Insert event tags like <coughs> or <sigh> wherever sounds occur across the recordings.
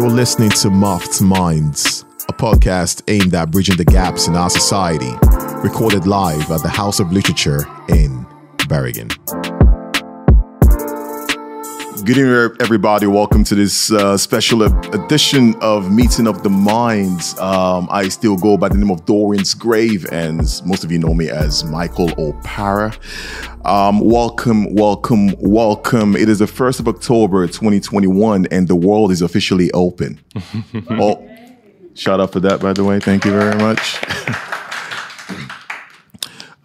You're listening to Muffed Minds, a podcast aimed at bridging the gaps in our society, recorded live at the House of Literature in Bergen. Good evening, everybody. Welcome to this uh, special edition of Meeting of the Minds. Um, I still go by the name of Dorian's Grave, and most of you know me as Michael O'Para. Um, welcome, welcome, welcome. It is the 1st of October 2021, and the world is officially open. <laughs> oh, shout out for that, by the way. Thank you very much.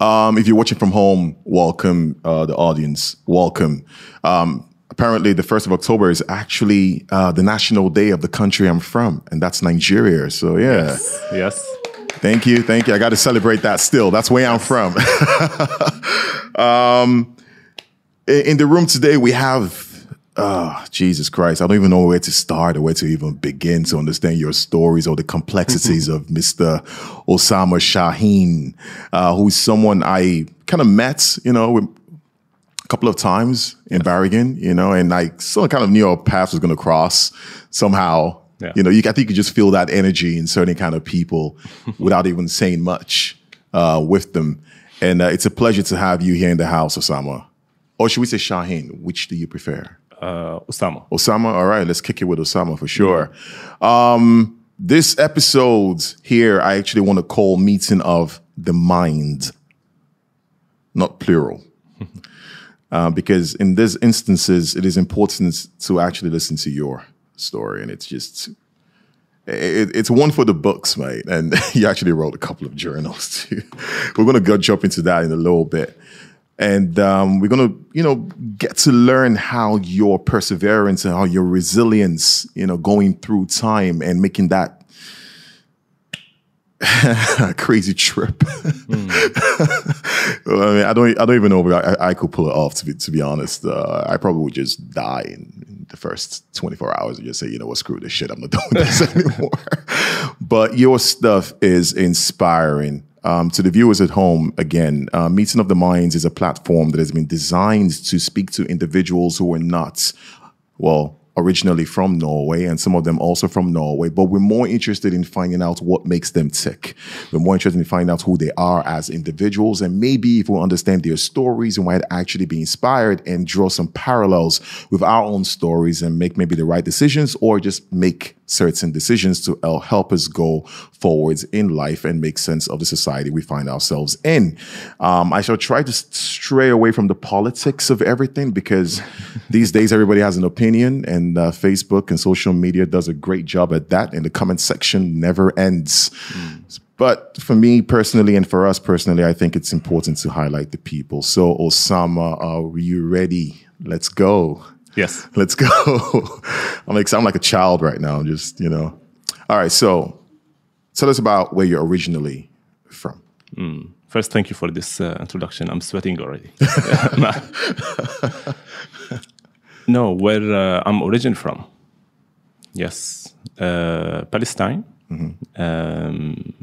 <laughs> um, if you're watching from home, welcome, uh, the audience. Welcome. Apparently the 1st of October is actually uh, the national day of the country I'm from, and that's Nigeria. So, yeah. Yes. yes. Thank you. Thank you. I got to celebrate that still. That's where I'm from. <laughs> um, in the room today, we have, oh, Jesus Christ. I don't even know where to start or where to even begin to understand your stories or the complexities <laughs> of Mr. Osama Shaheen, uh, who's someone I kind of met, you know, a couple of times in Bergen, you know, and I sort of kind of knew our paths was going to cross somehow. Yeah. You know, you, I think you just feel that energy in certain kind of people <laughs> without even saying much uh, with them. And uh, it's a pleasure to have you here in the house, Osama. Or should we say Shaheen? Which do you prefer? Uh, Osama. Osama. All right, let's kick it with Osama for sure. Um, this episode here, I actually want to call Meeting of the Mind, not plural. Uh, because in these instances, it is important to actually listen to your story, and it's just it, it's one for the books, mate. And <laughs> you actually wrote a couple of journals too. <laughs> We're gonna go jump into that in a little bit, and um, we're gonna you know get to learn how your perseverance and how your resilience, you know, going through time and making that <laughs> crazy trip. <laughs> Mm. I mean, I don't, I don't even know if I, I, could pull it off. To be, to be honest, uh, I probably would just die in, in, the first 24 hours and just say, you know what, screw this shit. I'm not <laughs> doing this anymore. but your stuff is inspiring. Um, to the viewers at home, again, uh, Meeting of the Minds is a platform that has been designed to speak to individuals who are not, well, originally from Norway and some of them also from Norway, but we're more interested in finding out what makes them tick. We're more interested in finding out who they are as individuals and maybe if we understand their stories and why might actually be inspired and draw some parallels with our own stories and make maybe the right decisions or just make certain decisions to help us go forwards in life and make sense of the society we find ourselves in. Um, I shall try to stray away from the politics of everything because <laughs> these days everybody has an opinion, and uh, Facebook and social media does a great job at that, and the comment section never ends. Mm. But for me personally, and for us personally, I think it's important to highlight the people. So, Osama, are you ready? Let's go. Yes. <laughs> Let's go. <laughs> I'm like, I'm like a child right now. Just, you know. All right. So tell us about where you're originally from. Mm. First, thank you for this uh, introduction. I'm sweating already. <laughs> no, where uh, I'm originally from. Yes. Uh, Palestine. Mm-hmm. Um,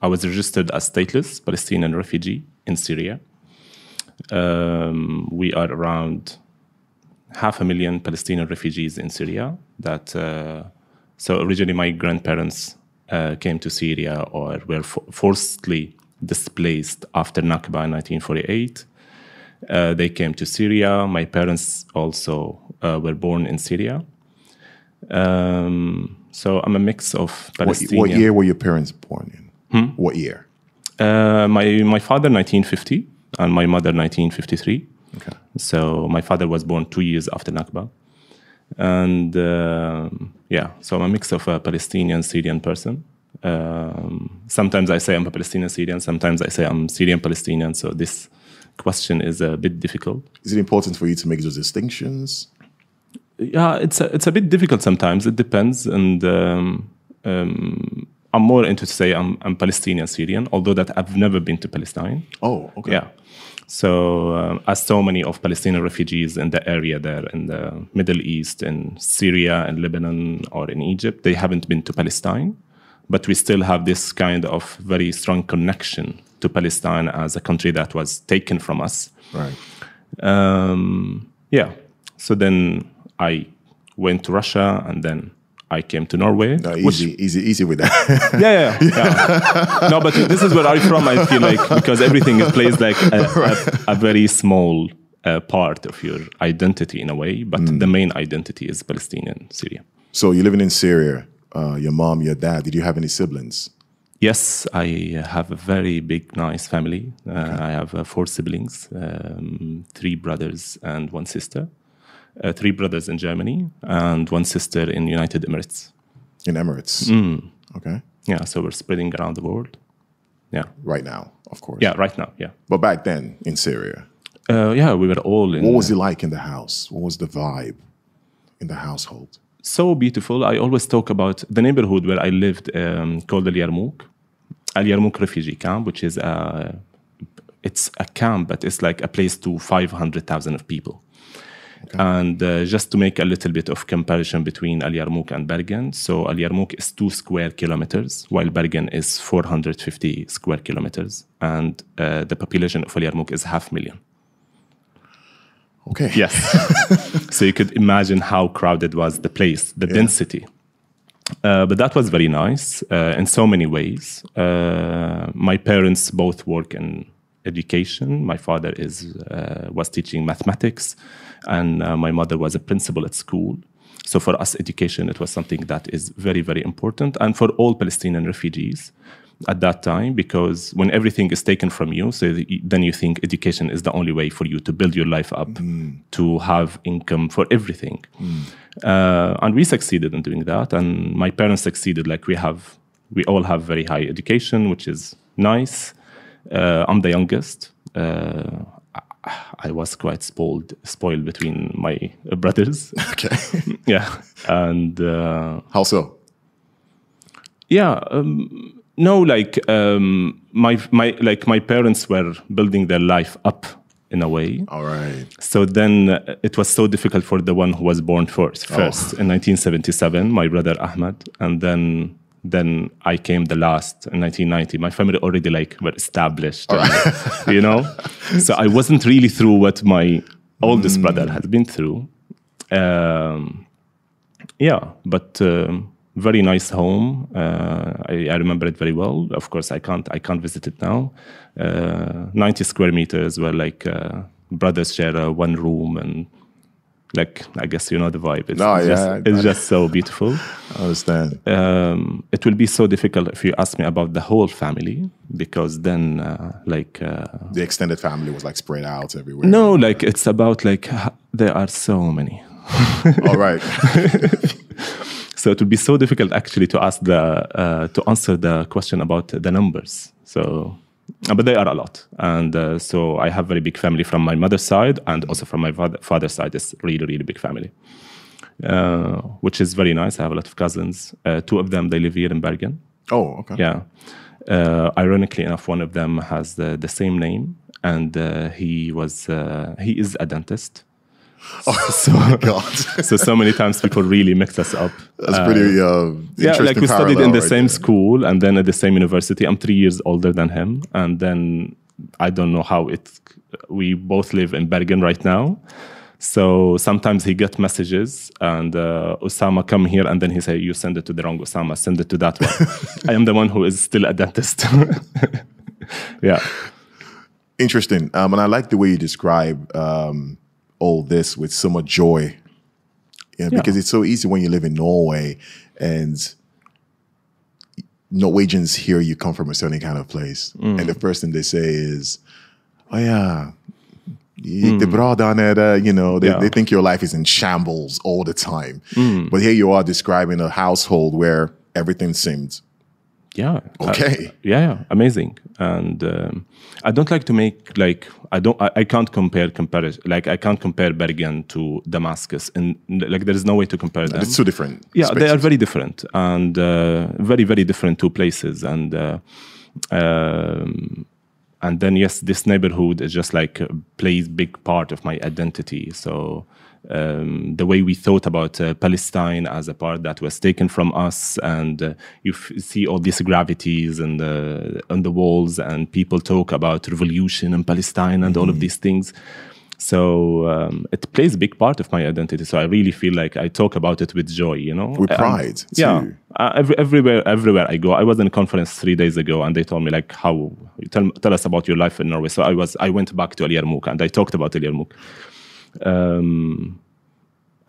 I was registered as stateless Palestinian refugee in Syria. Um, we are around half a million Palestinian refugees in Syria. That uh, so originally my grandparents uh, came to Syria or were for- forcibly displaced after Nakba in 1948. Uh, they came to Syria. My parents also uh, were born in Syria. Um, so I'm a mix of Palestinian. What, what year were your parents born in? Hmm? What year? Uh, my my father 1950 and my mother 1953. Okay. So my father was born two years after Nakba. And uh, yeah, so I'm a mix of a Palestinian Syrian person. Um, sometimes I say I'm a Palestinian Syrian, sometimes I say I'm Syrian Palestinian. So this question is a bit difficult. Is it important for you to make those distinctions? Yeah, it's a, it's a bit difficult sometimes. It depends. And um, um, I'm more into to say I'm, I'm Palestinian Syrian, although that I've never been to Palestine. Oh, okay. Yeah. So, um, as so many of Palestinian refugees in the area there, in the Middle East, in Syria, and Lebanon, or in Egypt, they haven't been to Palestine, but we still have this kind of very strong connection to Palestine as a country that was taken from us. Right. Um, yeah. So then I went to Russia, and then I came to Norway. No, which- easy, easy, easy with that. <laughs> yeah, yeah, yeah. no, but this is where I'm from. I feel like because everything is plays like a, <laughs> a, a very small uh, part of your identity in a way, but the main identity is Palestinian, Syria. so you're living in Syria. Uh, your mom, your dad. Did you have any siblings? Yes, I have a very big, nice family. Uh, I have uh, four siblings, um, three brothers and one sister. Uh, three brothers in Germany and one sister in United Emirates. In Emirates. Okay. Yeah, so we're spreading around the world. Yeah, Right now, of course. yeah, right now, yeah. But back then in Syria, Uh, yeah, we were all in. what was it like in the house? What was the vibe in the household? so beautiful. I always talk about the neighborhood where I lived um, called Al Yarmouk, Al Yarmouk refugee camp, which is a, it's a camp, but it's like a place to 500,000 of people. And uh, just to make a little bit of comparison between Al Yarmouk and Bergen, so Al Yarmouk is two square kilometers, while Bergen is 450 square kilometers, and uh, the population of Al Yarmouk is half million. Okay. Yes. <laughs> so you could imagine how crowded was the place, the density. Uh, but that was very nice uh, in so many ways. Uh, my parents both work in education. My father is uh, was teaching mathematics, and uh, my mother was a principal at school. So for us, education it was something that is very very important, and for all Palestinian refugees at that time because when everything is taken from you so th- then you think education is the only way for you to build your life up to have income for everything. Uh, and we succeeded in doing that and my parents succeeded. Like we have we all have very high education which is nice. Uh, i'm the youngest. Uh, I- was quite spoiled, spoiled between my brothers. <laughs> Okay. <laughs> yeah, and uh, How so? yeah um, no like um, my my like my parents were building their life up in a way All right. so then uh, it was so difficult for the one who was born first first in 1977 my brother ahmed and then then i came the last in 1990 my family already like were established and, <laughs> you know so i wasn't really through what my oldest brother had been through um, yeah, but um, very nice home. Uh, I, I remember it very well. Of course, I can't I can't visit it now. Uh, Ninety square meters where like uh, brothers share uh, one room and like I guess you know the vibe. It's, No, it's yeah, just, it's just so beautiful. <laughs> I understand. Um, it will be so difficult if you ask me about the whole family because then uh, like. Uh, the extended family was like spread out everywhere. no, like it's about like there are so many. All right. <laughs> So it would be so difficult actually to ask the uh, to answer the question about the numbers. So, but they are a lot, and uh, so I have very big family from my mother's side, and also from my father, father's side is really really big family, uh, which is very nice. I have a lot of cousins. Uh, two of them they live here in Bergen. Oh, okay. Yeah. Uh, ironically enough, one of them has the, the same name, and uh, he was uh, he is a dentist. <laughs> so, <laughs> God. so so many times people really mix us up. That's pretty uh, Yeah, like we studied in the right same there. school and then at the same university. I'm three years older than him, and then I don't know how it. We both live in Bergen right now, so sometimes he get messages and uh, Osama come here, and then he say, "You send it to the wrong Osama. Send it to that one." <laughs> I am the one who is still a dentist. yeah, Interesting. Um, and I like the way you describe um, all this with so much joy. Yeah, because it's so easy when you live in Norway and Norwegians hear you come from a certain kind of place. Mm. And the first thing they say is, oh, yeah. The bra där nere, you know, they, Mm. Yeah. they think your life is in shambles all the time. Mm. But here you are describing a household where everything seemed yeah. Okay. Uh, yeah, yeah, amazing. And um, I don't like to make like I don't I, I can't compare comparison like I can't compare Bergen to Damascus and like there is no way to compare them. it's two different. yeah they are very different and uh, very very different two places and uh, um, and then yes this neighborhood is just like plays big part of my identity so um, the way we thought about uh, Palestine as a part that was taken from us, and uh, you f- see all these gravities and uh, on the walls, and people talk about revolution and Palestine and all of these things. So um, it plays a big part of my identity. So I really feel like I talk about it with joy, you know, with pride. yeah, uh, every, everywhere, everywhere I go. I was in a conference three days ago, and they told me like, "How tell, tell us about your life in Norway." So I was, I went back to El Yarmouk and I talked about Yarmouk. Um,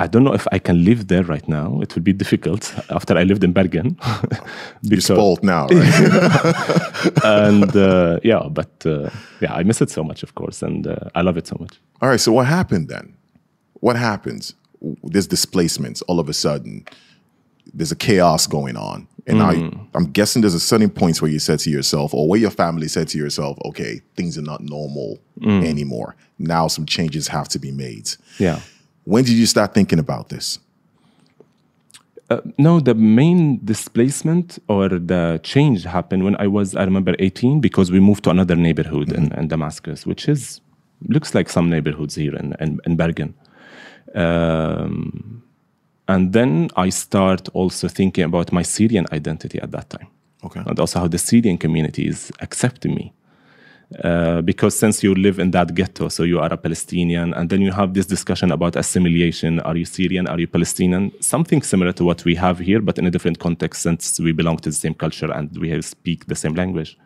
I don't know if I can live there right now. It would be difficult <laughs> after I lived in Bergen. <laughs> You're spoiled now, <laughs> right? and uh, yeah, but uh, yeah, I miss it so much, of course, and uh, I love it so much. All right. So what happened then? What happens? There's displacements all of a sudden. There's a chaos going on, and I, I'm guessing there's a certain points where you said to yourself, or where your family said to yourself, "Okay, things are not normal anymore. Now some changes have to be made." Yeah. When did you start thinking about this? Uh, no, the main displacement or the change happened when I was, I remember, 18 because we moved to another neighborhood in, in Damascus, which is looks like some neighborhoods here in, in, in Bergen. Um, and then I start also thinking about my Syrian identity at that time, Okay. and also how the Syrian community is accepting me. Uh, because since you live in that ghetto, so you are a Palestinian, and then you have this discussion about assimilation. Are you Syrian? Are you Palestinian? Something similar to what we have here, but in a different context since we belong to the same culture and we have speak the same language.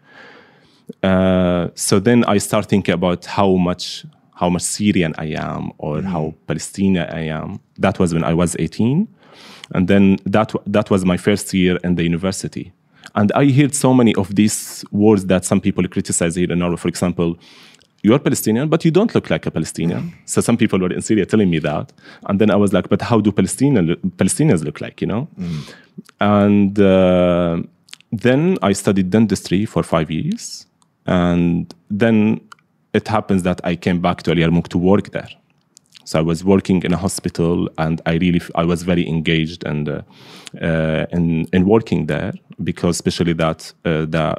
Uh, so then I start thinking about how much how much Syrian I am or how mm. Palestinian I am. That was when I was 18, and then that that was my first year in the university. And I heard so many of these words that some people criticize here in Norway. For example, you are Palestinian, but you don't look like a Palestinian. Mm. So some people were in Syria telling me that, and then I was like, but how do Palestinian Palestinians look like? You know, mm. and uh, then I studied dentistry for five years, and then it happens that I came back to El Yarmouk to work there. So I was working in a hospital, and I really I was very engaged and uh, uh, in in working there because especially that uh, the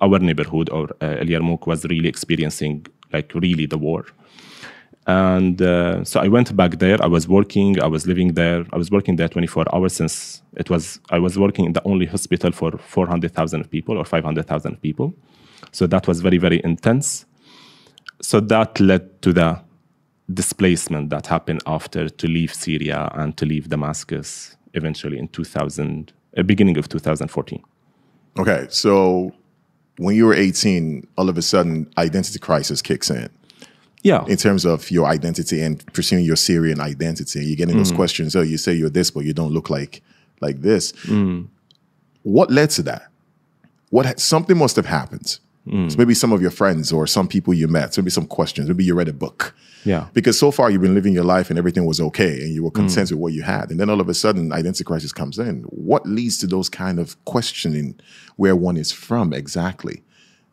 our neighborhood or uh, El Yarmouk was really experiencing like really the war. And uh, so I went back there. I was working. I was living there. I was working there 24 hours since it was. I was working in the only hospital for 400,000 people or 500,000 people. So that was very very intense. So that led to the displacement that happened after to leave Syria and to leave Damascus eventually in 2000, uh, beginning of 2014. Okay. So when you were 18, all of a sudden identity crisis kicks in. Yeah, in terms of your identity and pursuing your Syrian identity. You're getting those questions. Oh, you say you're this, but you don't look like like this. What led to that? What ha- something must have happened. Mm. So maybe some of your friends or some people you met. So maybe some questions. Maybe you read a book. yeah, Because so far you've been living your life and everything was okay and you were mm. content with what you had. And then all of a sudden identity crisis comes in. What leads to those kind of questioning where one is from exactly?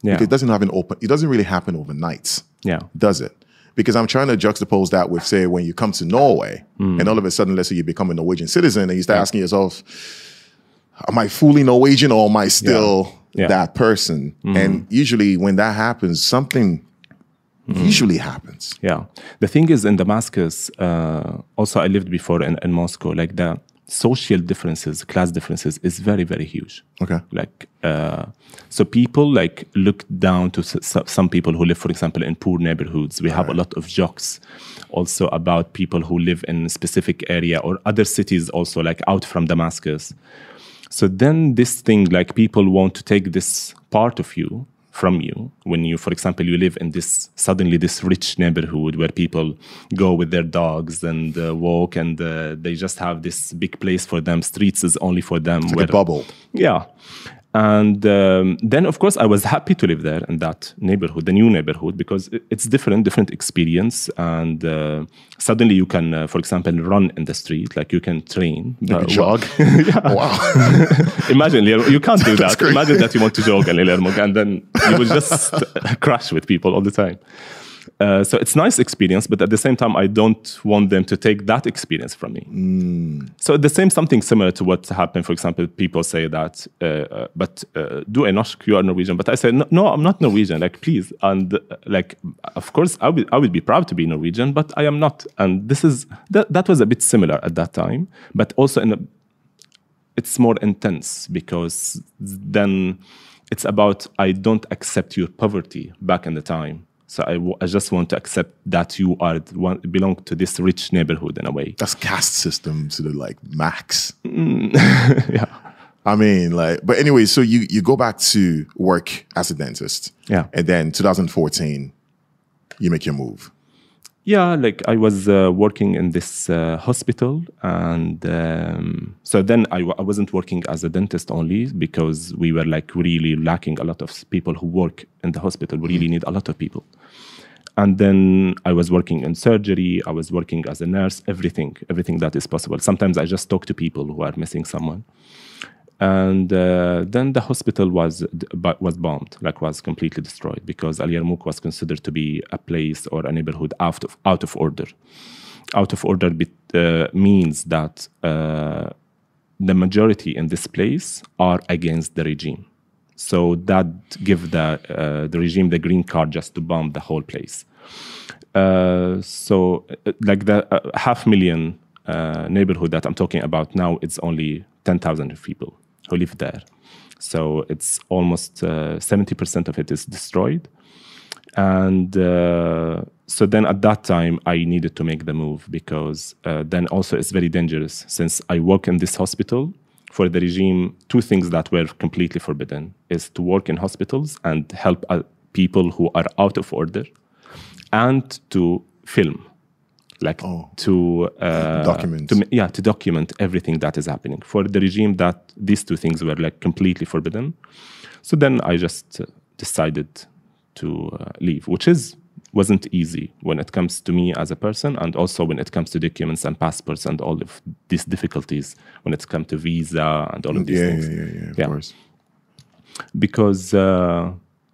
yeah, Because it doesn't have an open it doesn't really happen overnight yeah, does it? Because I'm trying to juxtapose that with, say, when you come to Norway mm. and all of a sudden, let's say you become a Norwegian citizen and you start asking yourself, am I fully Norwegian or am I still Yeah. That person? And usually when that happens, something usually happens. yeah. The thing is, in Damascus, uh, also I lived before in, in Moscow. Like the social differences, class differences, is very very huge. Okay. like uh, so people like look down to s- some people who live for example in poor neighborhoods we have a lot of jokes also about people who live in a specific area or other cities also like out from damascus so then this thing like people want to take this part of you from you when you for example you live in this suddenly this rich neighborhood where people go with their dogs and uh, walk and uh, they just have this big place for them streets is only for them Like where- a bubble. yeah. And um, then, of course, I was happy to live there in that neighborhood, the new neighborhood, because it's different, different experience. And uh, suddenly you can, uh, for example, run in the street, like you can train. Like Uh, jog. <laughs> Wow. <laughs> Imagine, you can't do <laughs> that. Imagine that you want to jog in El Yarmouk and then you will just crash with people all the time. Uh, so it's nice experience, but at the same time, I don't want them to take that experience from me. So the same something similar to what happened. For example, people say that, uh, uh, but uh, do I not you are Norwegian? But I say no, no, I'm not Norwegian. Like please, and uh, like of course I would I would be proud to be Norwegian, but I am not. And this is that that was a bit similar at that time, but also in a it's more intense because then it's about I don't accept your poverty back in the time. So I, w- I just want to accept that you are one, belong to this rich neighborhood in a way. That's caste system to the like max. Mm. <laughs> yeah. I mean, like, but anyway, so you you go back to work as a dentist. Yeah. And then 2014, you make your move. Yeah, like I was uh, working in this uh, hospital, and um, so then I w- I wasn't working as a dentist only because we were like really lacking a lot of people who work in the hospital. We really need a lot of people. And then I was working in surgery. I was working as a nurse. Everything, everything that is possible. Sometimes I just talk to people who are missing someone. And uh, then the hospital was was bombed, like was completely destroyed because Al Yarmouk was considered to be a place or a neighborhood out of out of order. Out of order be, uh, means that uh, the majority in this place are against the regime. So that give the uh, the regime the green card just to bomb the whole place. Uh, so uh, like the half million neighborhood that I'm talking about now, it's only 10,000 people who live there. So it's almost uh, 70% of it is destroyed. And uh, so then at that time, I needed to make the move because uh, then also it's very dangerous since I work in this hospital. For the regime, two things that were completely forbidden is to work in hospitals and help uh, people who are out of order and to film like to uh, Document. to, yeah to document everything that is happening for the regime that these two things were like completely forbidden so then i just uh, decided to uh, leave which is wasn't easy when it comes to me as a person and also when it comes to documents and passports and all of these difficulties when it comes to visa and all of these Yeah, things yeah, yeah, yeah, of Yeah. course. because uh,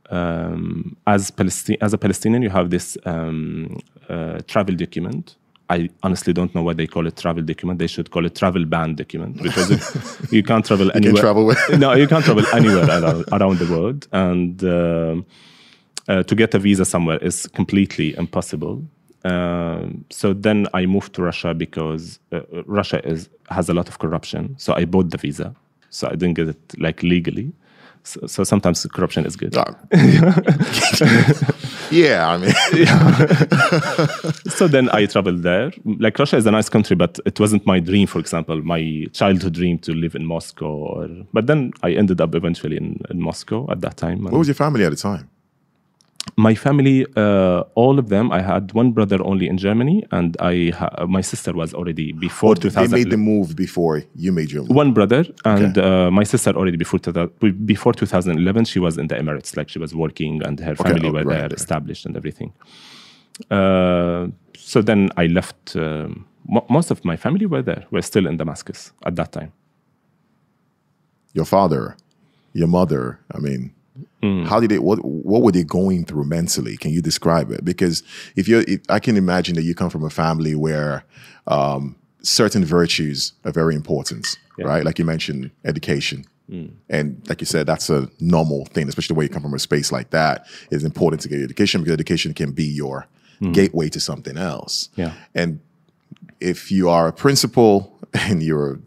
um, as Palestine, as a Palestinian, you have this um, uh, travel document. I honestly don't know why they call it travel document. They should call it travel ban document because it- <laughs> you can't travel anywhere. travel with- no, you can't travel <laughs> anywhere around, around the world, and um uh, to get a visa somewhere is completely impossible. Um, so then I moved to Russia because uh, Russia is has a lot of corruption. So I bought the visa. So I didn't get it like legally. So, so sometimes corruption is good. Ah. <laughs> yeah, I mean, <laughs> so then I traveled there. Like Russia is a nice country, but it wasn't my dream. For example, my childhood dream to live in Moscow. Or, but then I ended up eventually in, in Moscow at that time. what was your family at the time? My family, uh, all of them, I had one brother only in Germany, and I ha- my sister was already before They 2000. made the move before you made your move. one brother and uh, my sister already before 2000 before 2011 she was in the emirates like she was working and her family oh, were right, there right. established and everything uh, so then i left um, mo- most of my family were there were still in damascus at that time Your father, your mother. I mean, Hmm. how did it? What What were they going through mentally? Can you describe it? Because if you're, I can imagine that you come from a family where um, certain virtues are very important, right? Like you mentioned, education. Hmm. And like you said, that's a normal thing, especially the way you come from a space like that. It's important to get education because education can be your gateway to something else. Yeah. And if you are a principal <laughs> and you're a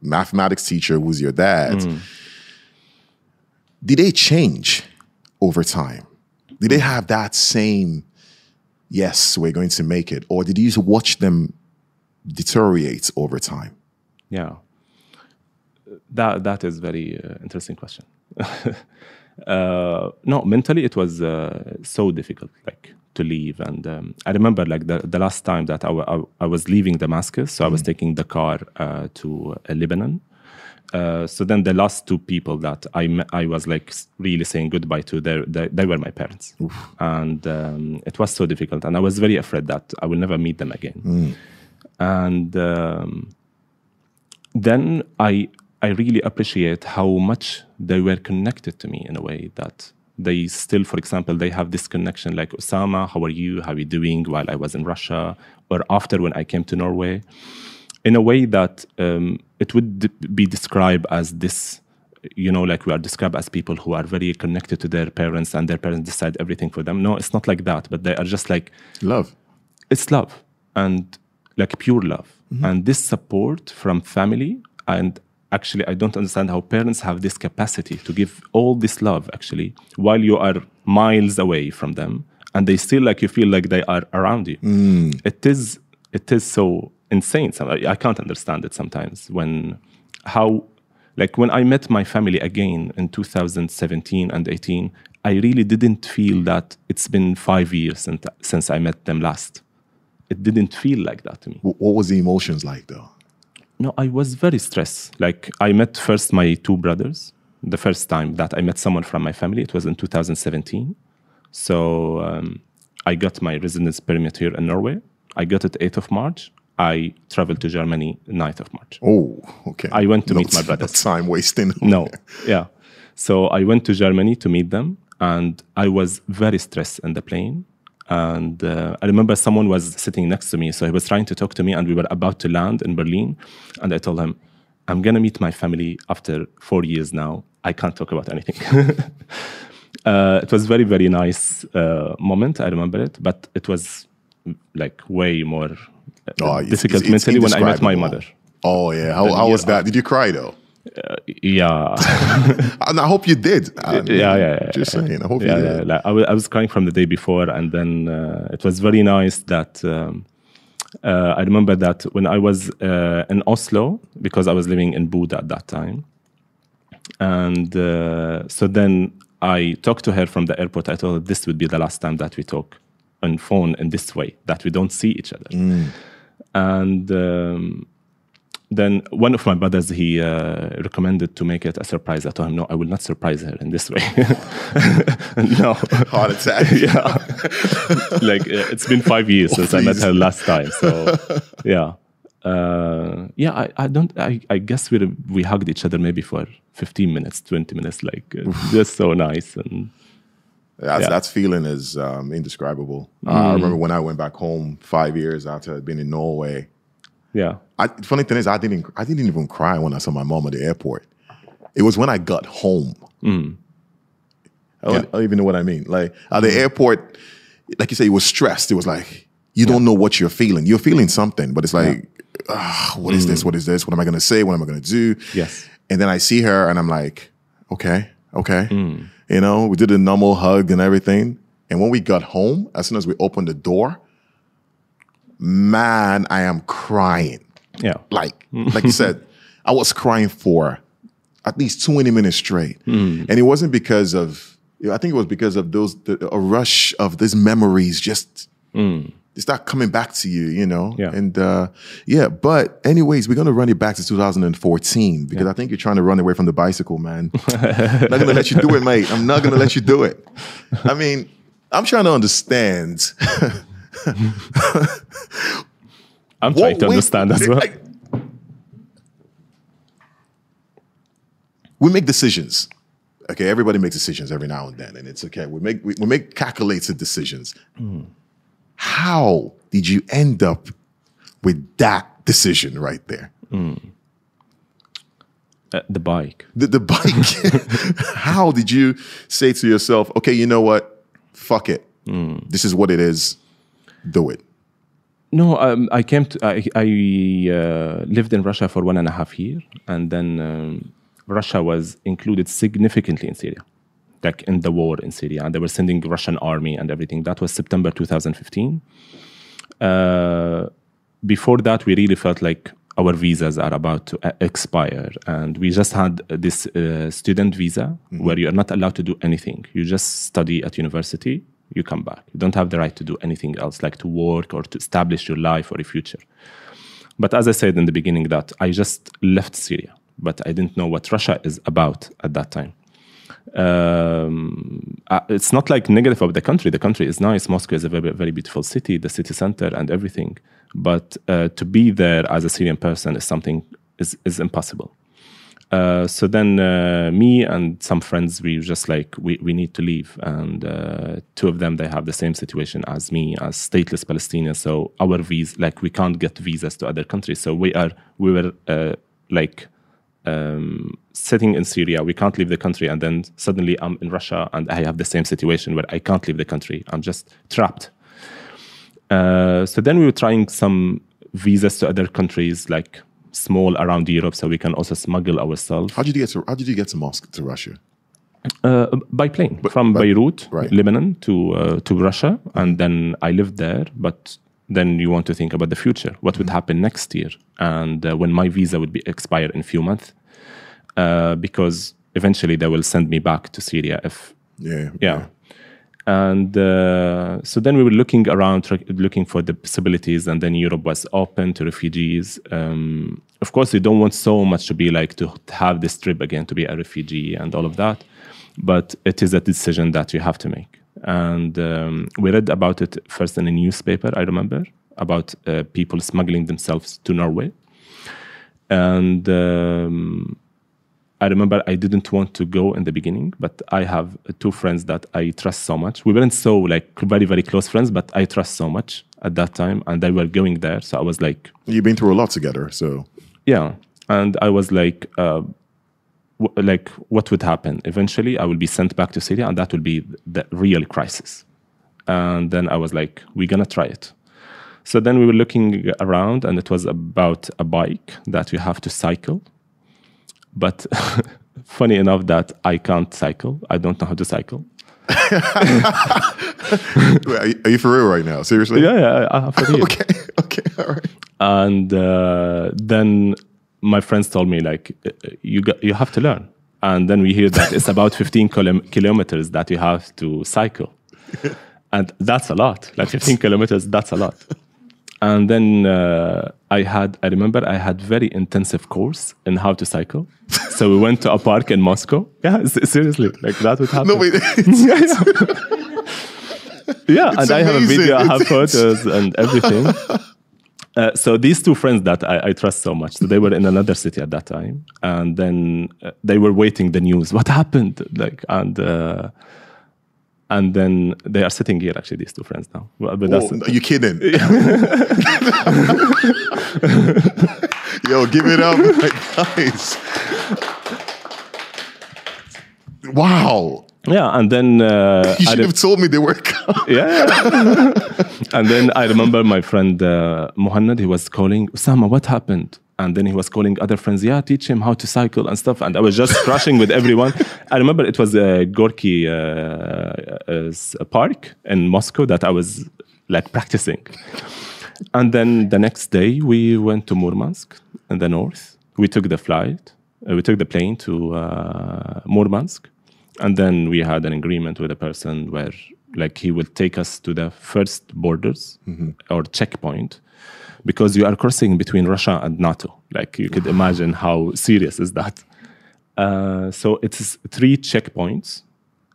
mathematics teacher who's your dad, did they change over time? Did they have that same, yes, we're going to make it? Or did you watch them deteriorate over time? Yeah, that that is very uh, interesting question. <laughs> uh, no, mentally it was uh, so difficult, like to leave. And um, I remember, like the, the last time that I, I, I was leaving Damascus, so I was taking the car uh, to uh, Lebanon. Uh, so then the last two people that I I was like really saying goodbye to, they, they, they were my parents, and um, it was so difficult, and I was very afraid that I will never meet them again. And um, then I I really appreciate how much they were connected to me in a way that they still, for example, they have this connection like Osama, how are you? How are you doing? While I was in Russia, or after when I came to Norway, in a way that um, it would d- be described as this. You know, like we are described as people who are very connected to their parents and their parents decide everything for them. No, it's not like that, but they are just like Love. it's love and like pure love and this support from family and actually i don't understand how parents have this capacity to give all this love actually while you are miles away from them and they still like you feel like they are around you. Mm. It is it is so insane. I I can't understand it sometimes when how like when I met my family again in 2017 and 18, I really didn't feel that it's been five years since, since I met them last. It didn't feel like that to me. What was the emotions like though? No, I was very stressed. Like I met first my two brothers. The first time that I met someone from my family, it was in 2017. So um, I got my residence permit here in Norway. I got it 8th of March. I traveled to Germany 9th of March. Oh, okay. I went to No meet my <laughs> brothers. No time wasting. <laughs> No, yeah. So I went to Germany to meet them, and I was very stressed in the plane. And uh, I remember someone was sitting next to me, so he was trying to talk to me, and we were about to land in Berlin. And I told him, "I'm gonna meet my family after four years now. I can't talk about anything." <laughs> uh, it was very very nice uh, moment. I remember it, but it was like way more Oh, difficult it's- it's mentally when I met my mother. Oh yeah. How, how was that? Did you cry though? Yeah. <laughs> And I hope you did. <laughs> Yeah, yeah, yeah. Just saying. I hope yeah, you yeah, did. like, I, wa- I was crying from the day before, and then uh, it was very nice that um, uh, I remember that when I was uh, in Oslo, because I was living in Bodø at that time, and uh, so then I talked to her from the airport. I told her this would be the last time that we talk on phone in this way, that we don't see each other. And um, then one of my brothers he uh, recommended to make it a surprise. I told him, no, I will not surprise her in this way. <laughs> no, Heart attack. <laughs> yeah, like uh, it's been five years since I met her last time. So <laughs> yeah, uh, yeah. I, I don't. I, I guess we we hugged each other maybe for fifteen minutes, twenty minutes. Like uh, just so nice and That's, Yeah. That feeling is um, indescribable. Uh, Mm. I remember when I went back home five years after I'd been in Norway. yeah. I, funny thing is, I didn't. I didn't even cry when I saw my mom at the airport. It was when I got home. I, don't, Yeah. I don't even know what I mean. Like at the airport, like you say, you were stressed. It was like you don't know what you're feeling. You're feeling something, but it's like, what is this? What is this? What am I going to say? What am I going to do? Yes. And then I see her, and I'm like, okay, okay. You know, we did a normal hug and everything. And when we got home, as soon as we opened the door, man, I am crying Yeah. like <laughs> like you said, I was crying for at least 20 minutes straight. Hmm. And it wasn't because of I think it was because of those the, a rush of these memories just they start coming back to you, you know? Yeah. And uh yeah, but anyways, we're gonna run it back to 2014 because I think you're trying to run away from the bicycle, man. <laughs> not gonna let you do it, mate. I'm not gonna let you do it. I mean, I'm trying to understand <laughs> I'm What- trying to understand as well. We make decisions. Okay, everybody makes decisions every now and then, and it's okay. We make we, we make calculated decisions. How did you end up with that decision right there? Uh, the bike. The, the bike. <laughs> How did you say to yourself, okay, you know what? Fuck it. This is what it is. Do it. No, um, I came to. I, I uh, lived in Russia for one and a half year, and then um, Russia was included significantly in Syria, like in the war in Syria, and they were sending Russian army and everything. That was September 2015. Uh, before that, we really felt like our visas are about to expire, and we just had this uh, student visa where you are not allowed to do anything. You just study at university, you come back. You don't have the right to do anything else, like to work or to establish your life or a future. But as I said in the beginning, that I just left Syria, but I didn't know what Russia is about at that time. Um, uh, it's not like negative of the country. The country is nice. Moscow is a very, very beautiful city, the city center and everything. But uh, to be there as a Syrian person is something is, is impossible. Uh, so then uh, me and some friends we just like we, we need to leave and uh, two of them they have the same situation as me as stateless palestinians so our visa like we can't get visas to other countries so we are we were uh, like um, sitting in syria we can't leave the country and then suddenly i'm in russia and i have the same situation where i can't leave the country i'm just trapped uh, so then we were trying some visas to other countries like small around Europe, so we can also smuggle ourselves. How did you get to How did you get to Moscow to Russia? Uh, by plane from Beirut, right. Lebanon, to uh, to Russia, and then I lived there. But then you want to think about the future. What would happen next year, and uh, when my visa would be expire in a few months, uh, because eventually they will send me back to Syria if Yeah. yeah. And uh, so then we were looking around, looking for the possibilities, and then Europe was open to refugees. Um, of course, we don't want so much to be like to have this trip again to be a refugee and all of that, but it is a decision that you have to make. And um, we read about it first in a newspaper, I remember, about uh, people smuggling themselves to Norway. And um, I remember I didn't want to go in the beginning, but I have two friends that I trust so much. We weren't so like very very close friends, but I trust so much at that time, and they were going there, so I was like, You've been through a lot together, so yeah, and I was like, uh, like what would happen? Eventually, I will be sent back to Syria, and that will be the real crisis. And then I was like, we're gonna try it. So then we were looking around, and it was about a bike that you have to cycle. But <laughs> funny enough, that I can't cycle. I don't know how to cycle. <laughs> Wait, are, you, for real right now? Seriously? Yeah, yeah, I, I for real. <laughs> Okay. Okay. All right. and uh, then my friends told me like uh, you got, you have to learn. And then we hear that it's about 15 kilometers that you have to cycle. <laughs> And that's a lot. Like 15 kilometers that's a lot. And then uh, i had i remember i had very intensive course in how to cycle. So we went to a park in moscow. <laughs> Yeah seriously like that would happen. No, wait. <laughs> yeah, yeah. yeah and I have a video, I have photos and everything. Uh, so these two friends that I, I trust so much, so they were in another city at that time, and then uh, they were waiting the news. What happened? Like and uh, and then they are sitting here. Actually, these two friends now. Well, but that's Whoa, are you kidding? <laughs> Yo, give it up, <laughs> guys. Wow. Yeah. And then uh, <laughs> you should have told me they were. <laughs> yeah. and then I remember my friend uh, Muhammad, he was calling, Usama, what happened? And then he was calling other friends, yeah, teach him how to cycle and stuff. And I was just crushing with everyone. I remember it was a Gorky uh, uh, park in Moscow that I was like practicing. And then the next day we went to Murmansk in the north. We took the flight, uh, we took the plane to uh, Murmansk. And then we had an agreement with a person where like he will take us to the first borders or checkpoint because you are crossing between Russia and NATO. Like you could imagine how serious is that. Uh, so it's three checkpoints,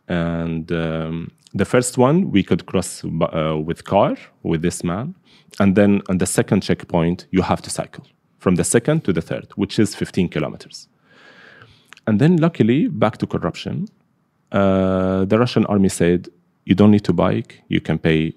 and um, the first one we could cross uh, with car with this man, and then on the second checkpoint you have to cycle from the second to the third, which is 15 kilometers. And then luckily, back to corruption, uh, the Russian army said, "You don't need to bike. You can pay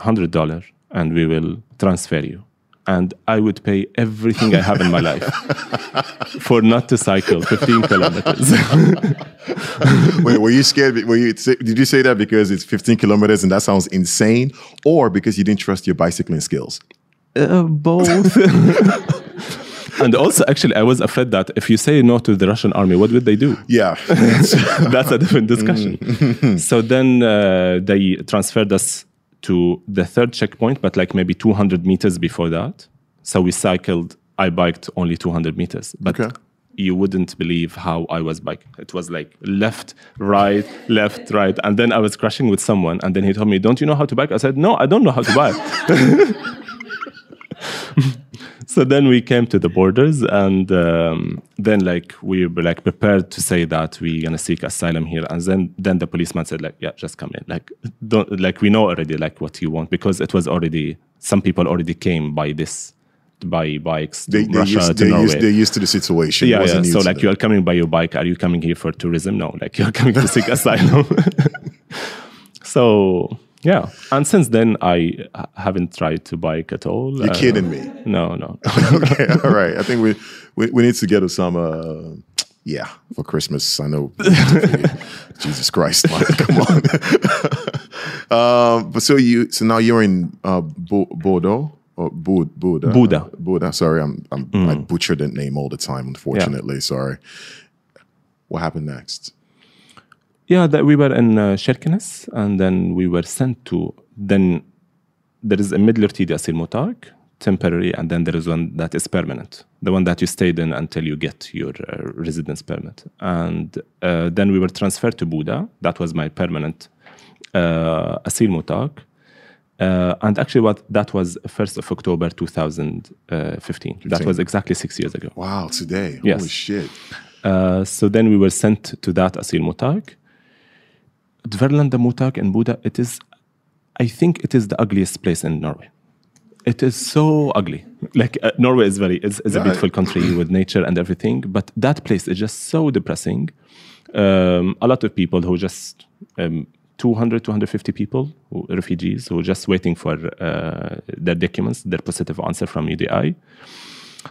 hundred dollar, and we will transfer you." And I would pay everything I have in my life <laughs> for not to cycle 15 kilometers. <laughs> Wait, were you scared? Were you? Did you say that because it's 15 kilometers and that sounds insane, or because you didn't trust your bicycling skills? Uh, both. <laughs> and also, actually, I was afraid that if you say no to the Russian army, what would they do? Yeah. <laughs> That's a different discussion. so then uh, they transferred us to the third checkpoint, but like maybe 200 meters before that. So we cycled, I biked only 200 meters. But Okay. you wouldn't believe how I was biking. It was like left, right, left, right. And then I was crashing with someone. And then he told me, Don't you know how to bike? I said, No, I don't know how to bike. <laughs> <laughs> so then we came to the borders and um, then like we were like prepared to say that we're gonna seek asylum here and then then the policeman said like yeah just come in like don't like we know already like what you want because it was already some people already came by this by bikes They, they Russia used, to they Norway used, they're used to the situation. Yeah, yeah. So like you are coming by your bike. Are you coming here for tourism? No, like you're coming to seek <laughs> asylum. <laughs> so yeah, and since then I haven't tried to bike at all. You're Uh, kidding me. No, no. <laughs> okay, all right. I think we, we we need to get Osama. Uh, yeah, for Christmas. I know. <laughs> Jesus Christ, man, <laughs> come on. um, but so you, so now you're in uh, Bo- Bordeaux or Bud, Buddha. Bodø. Buddha. Sorry, I'm, I'm I butcher that name all the time. Unfortunately, sorry. What happened next? Yeah, that we were in uh, Kirkenes, and then we were sent to. Then there is a middle Ortidia asylmottak, temporary, and then there is one that is permanent, the one that you stayed in until you get your uh, residence permit. And uh, then we were transferred to Bodø. That was my permanent uh, asylmottak. Uh, and actually, what that was 1st of October 2015. That was exactly six years ago. Wow, today. Yes. Holy shit. Uh, so then we were sent to that asylmottak. Tverlandet mottak in Bodø, it is, I think it is the ugliest place in Norway. It is so ugly. Like uh, Norway is very, it's, it's a Yeah. beautiful country <coughs> with nature and everything, but that place is just so depressing. Um, a lot of people who just, um, 200, 250 people, who, refugees, who are just waiting for uh, their documents, their positive answer from UDI.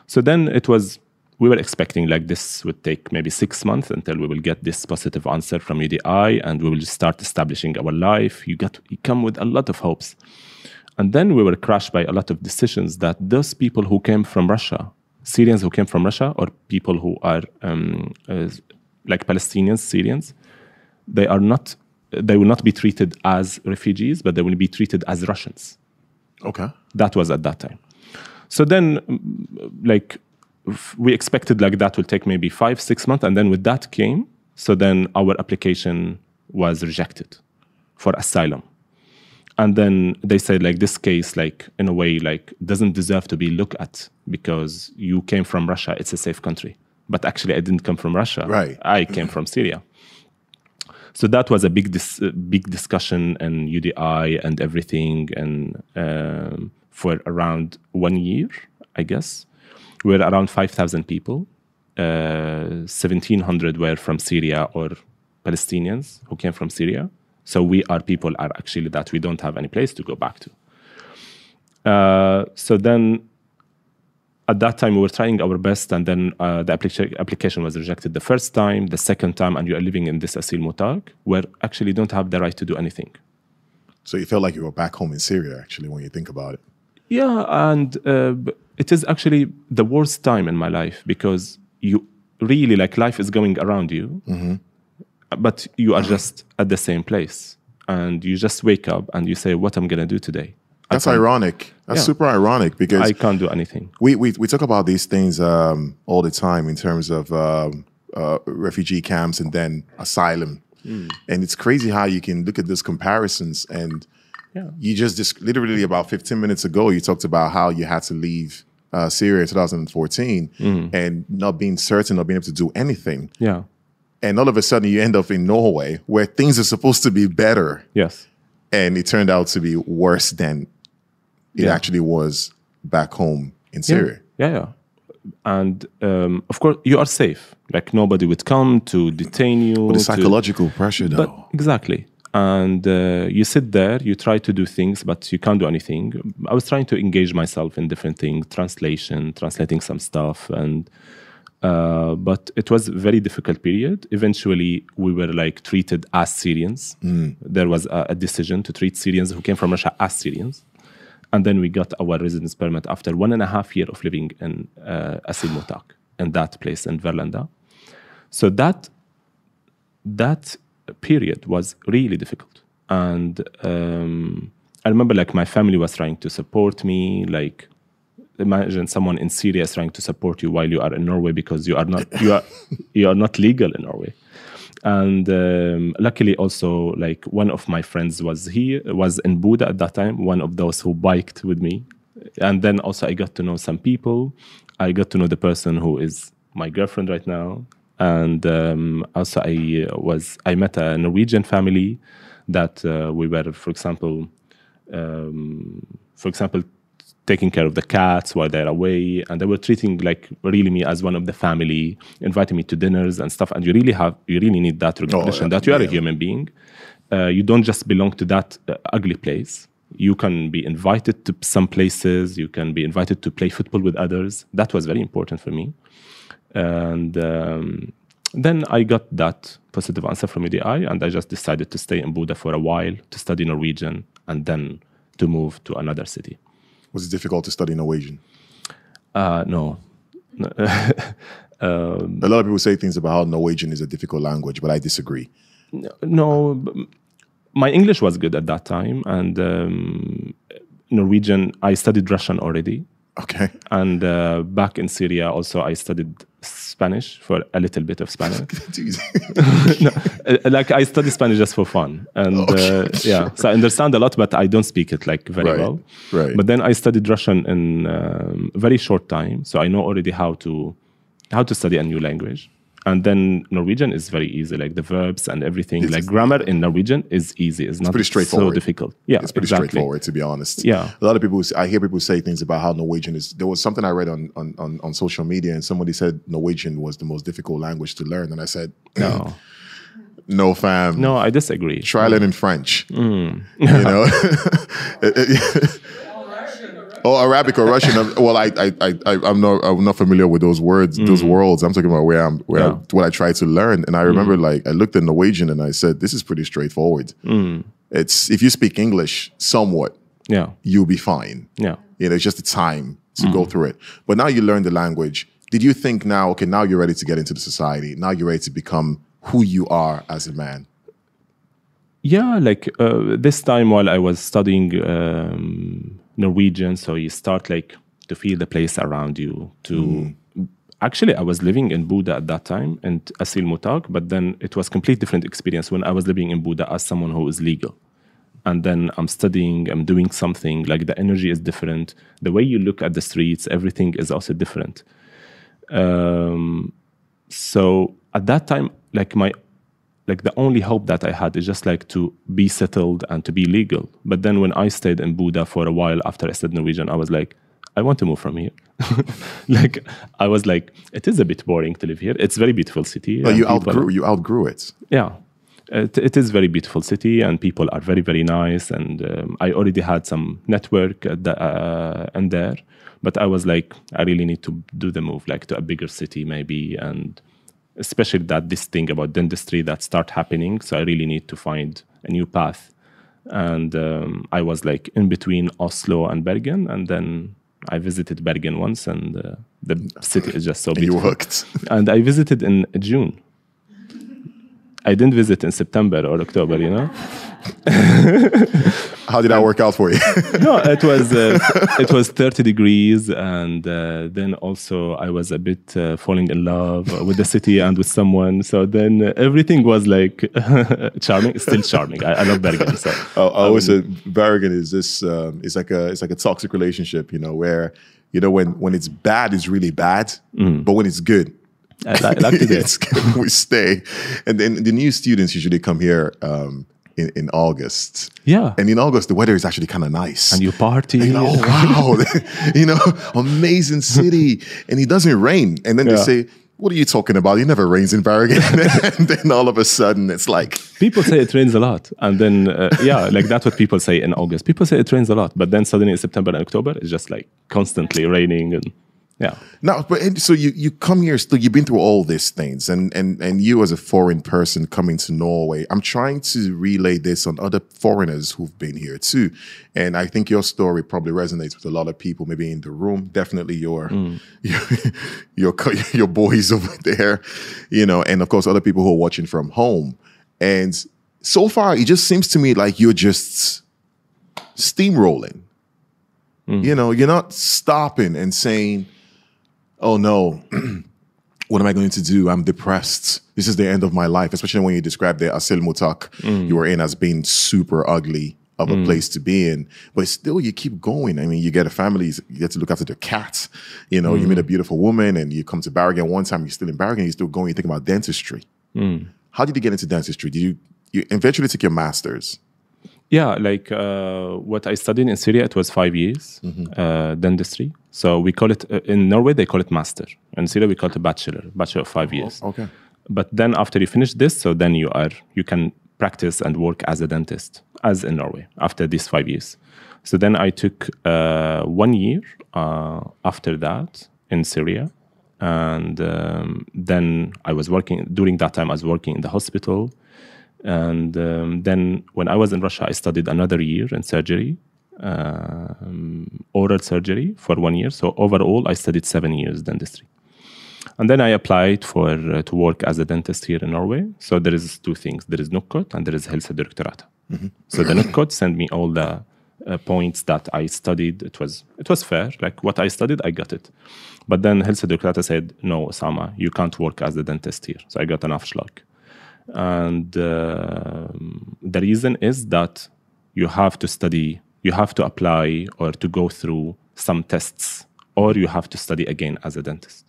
So then it was, we were expecting like this would take maybe six months until we will get this positive answer from UDI and we will start establishing our life. You got, you come with a lot of hopes. And then we were crushed by a lot of decisions that those people who came from Russia, Syrians who came from Russia, or people who are um, uh, like Palestinians, Syrians, they are not, they will not be treated as refugees, but they will be treated as Russians. Okay. That was at that time. So then, like, we expected like that will take maybe five, six months, and then with that came. So then our application was rejected for asylum, and then they said like this case, like in a way, like doesn't deserve to be looked at because you came from Russia. It's a safe country, but actually I didn't come from Russia. Right. I came from Syria. So that was a big dis- big discussion and UDI and everything, and um, for around one year, I guess, were around five thousand people. Uh, Seventeen hundred were from Syria or Palestinians who came from Syria. So we are people are actually that we don't have any place to go back to. Uh, so then at that time we were trying our best and then uh, the applica- application was rejected the first time the second time and you are living in this asylmottak where actually you don't have the right to do anything So you felt like you were back home in Syria, actually, when you think about it. yeah and uh, it is actually the worst time in my life because you really like life is going around you but you are just at the same place and you just wake up and you say what i'm going to do today I That's ironic. That's Yeah. super ironic because i can't do anything we, we we talk about these things um, all the time in terms of um, uh, refugee camps and then asylum, and it's crazy how you can look at those comparisons. And Yeah. you just dis- literally about 15 minutes ago, you talked about how you had to leave uh, Syria in 2014 and not being certain, not being able to do anything, yeah and all of a sudden you end up in Norway where things are supposed to be better, yes and it turned out to be worse than it Yeah. actually was back home in Syria. Yeah, yeah. And um, of course, you are safe. Like nobody would come to detain you. The to- psychological pressure, though. but exactly. And uh, you sit there, you try to do things, but you can't do anything. I was trying to engage myself in different things, translation, translating some stuff, and uh, but it was a very difficult period. Eventually, we were like treated as Syrians. There was a, a decision to treat Syrians who came from Russia as Syrians, and then we got our residence permit after one and a half year of living in uh, asylmottak in that place in Tverlandet. So that that period was really difficult. And um, i remember like my family was trying to support me like imagine someone in syria is trying to support you while you are in norway because you are not <laughs> you are you are not legal in norway. And um, luckily also like one of my friends was here was in Bodø at that time one of those who biked with me. And then also i got to know some people. I got to know the person who is my girlfriend right now and um, also i uh, was i met a norwegian family that uh, we were for example um, for example taking care of the cats while they're away. And they were treating like really me as one of the family inviting me to dinners and stuff. And you really have you really need that recognition yeah. that you are a human being. Uh, you don't just belong to that uh, ugly place. You can be invited to some places. You can be invited to play football with others. That was very important for me and um, then I got that positive answer from UDI, and I just decided to stay in Bodø for a while to study Norwegian and then to move to another city. Was it difficult to study Norwegian? Uh, no. <laughs> A lot of people say things about how Norwegian is a difficult language, but I disagree. no, my English was good at that time, and um, Norwegian. I studied Russian already, Okay. and uh, back in Syria also I studied Spanish for a little bit of Spanish. <laughs> <laughs> No, uh, like I study Spanish just for fun, and Okay, uh, <laughs> yeah, so I understand a lot, but I don't speak it like very Right, well. right. But then I studied Russian in um, very short time, so I know already how to how to study a new language. And then Norwegian is very easy, like the verbs and everything. It's- like grammar in Norwegian is easy. It's not pretty so straightforward. difficult. Yeah, it's pretty exactly. straightforward to be honest. Yeah. a lot of people. I hear people say things about how Norwegian is. There was something I read on on on, on social media, and somebody said Norwegian was the most difficult language to learn, and I said, No, no, fam. no, I disagree. Try learning French. Mm. You know. <laughs> <laughs> Oh, Arabic or Russian. Well, I, I, I, I- I'm not, I'm not familiar with those words, those worlds. I'm talking about where I'm, where Mm. Yeah. Mm. what I try to learn. And I remember, like, I looked at Norwegian and I said, "This is pretty straightforward. Mm. It's if you speak English somewhat, Yeah, you'll be fine. yeah. You know, it's just the time to Mm. go through it. But now you learn the language. Did you think now, okay, now you're ready to get into the society. Now you're ready to become who you are as a man. Yeah, like uh, this time while I was studying um, Norwegian, so you start like to feel the place around you. To actually, I was living in Bodø at that time and asylmottak, but then it was complete different experience when I was living in Bodø as someone who is legal. And then I'm studying, I'm doing something, like the energy is different. The way you look at the streets, everything is also different. Um, so at that time, like my like the only hope that I had is just like to be settled and to be legal. But then when I stayed in Bodø for a while after I studied Norwegian, I was like, I want to move from here. <laughs> like I was like, it is a bit boring to live here. It's a very beautiful city. But you outgrew, you outgrew it. yeah it, it is very beautiful city and people are very very nice and um, i already had some network at the, uh, and there but i was like i really need to do the move like to a bigger city maybe and especially that this thing about dentistry that start happening so i really need to find a new path and um, i was like in between oslo and bergen and then i visited bergen once and uh, the city is just so And you beautiful <laughs> and I visited in June. I didn't visit in September or October, you know. <laughs> How did that work out for you? <laughs> No, it was uh, it was 30 degrees, and uh, then also I was a bit uh, falling in love with the city and with someone. So then everything was like <laughs> charming, still charming. I, I love Bergen. So I, I always said Bergen is this. Um, it's like a it's like a toxic relationship, you know, where you know when when it's bad, it's really bad, but when it's good, I, li- I like to do it. it's good. We stay, and then the new students usually come here um, in in August. Yeah, And in August, the weather is actually kind of nice. and you party. you know, oh, <laughs> wow, <laughs> you know, amazing city, and it doesn't rain. And then they say, "What are you talking about? It never rains in Bergen." <laughs> and then all of a sudden, it's like, People say it rains a lot, and then uh, yeah, like that's what people say in August. People say it rains a lot, but then suddenly in September and October, it's just like constantly raining and yeah. No, but and so you you come here still. You've been through all these things, and and and you as a foreign person coming to Norway, I'm trying to relay this on other foreigners who've been here too, and I think your story probably resonates with a lot of people, maybe in the room. Definitely your mm. your <laughs> your, <laughs> your boys <laughs> over there, you know, and of course other people who are watching from home. And so far, it just seems to me like you're just steamrolling. Mm. You know, you're not stopping and saying oh no, <clears throat> what am I going to do? I'm depressed. This is the end of my life, especially when you describe the asylmottak mm. you were in as being super ugly of a mm. place to be in. But still, you keep going. I mean, you get a family, you get to look after the cat. You know, you meet a mm. beautiful woman and you come to Bergen. One time you're still in Bergen, you're still going, you think about dentistry. How did you get into dentistry? Did you, you eventually take your master's? Yeah, like uh, what I studied in Syria, it was five years uh, dentistry. So we call it uh, in Norway they call it master. In Syria we call it a bachelor, bachelor of five years. Okay. But then after you finish this, so then you are you can practice and work as a dentist, as in Norway after these five years. So then I took uh, one year uh, after that in Syria, and um, then I was working during that time. I was working in the hospital, and um, then when I was in Russia, I studied another year in surgery, um, oral surgery for one year. So overall, I studied seven years dentistry. And then I applied for uh, to work as a dentist here in Norway. So there is two things: there is NOKUT and there is Helsedirektoratet. So the NOKUT sent me all the uh, points that I studied. It was it was fair. Like what I studied, I got it. But then Helsedirektoratet said, "No, Osama, you can't work as a dentist here." So I got an avslag. And uh, the reason is that you have to study, you have to apply or to go through some tests, or you have to study again as a dentist.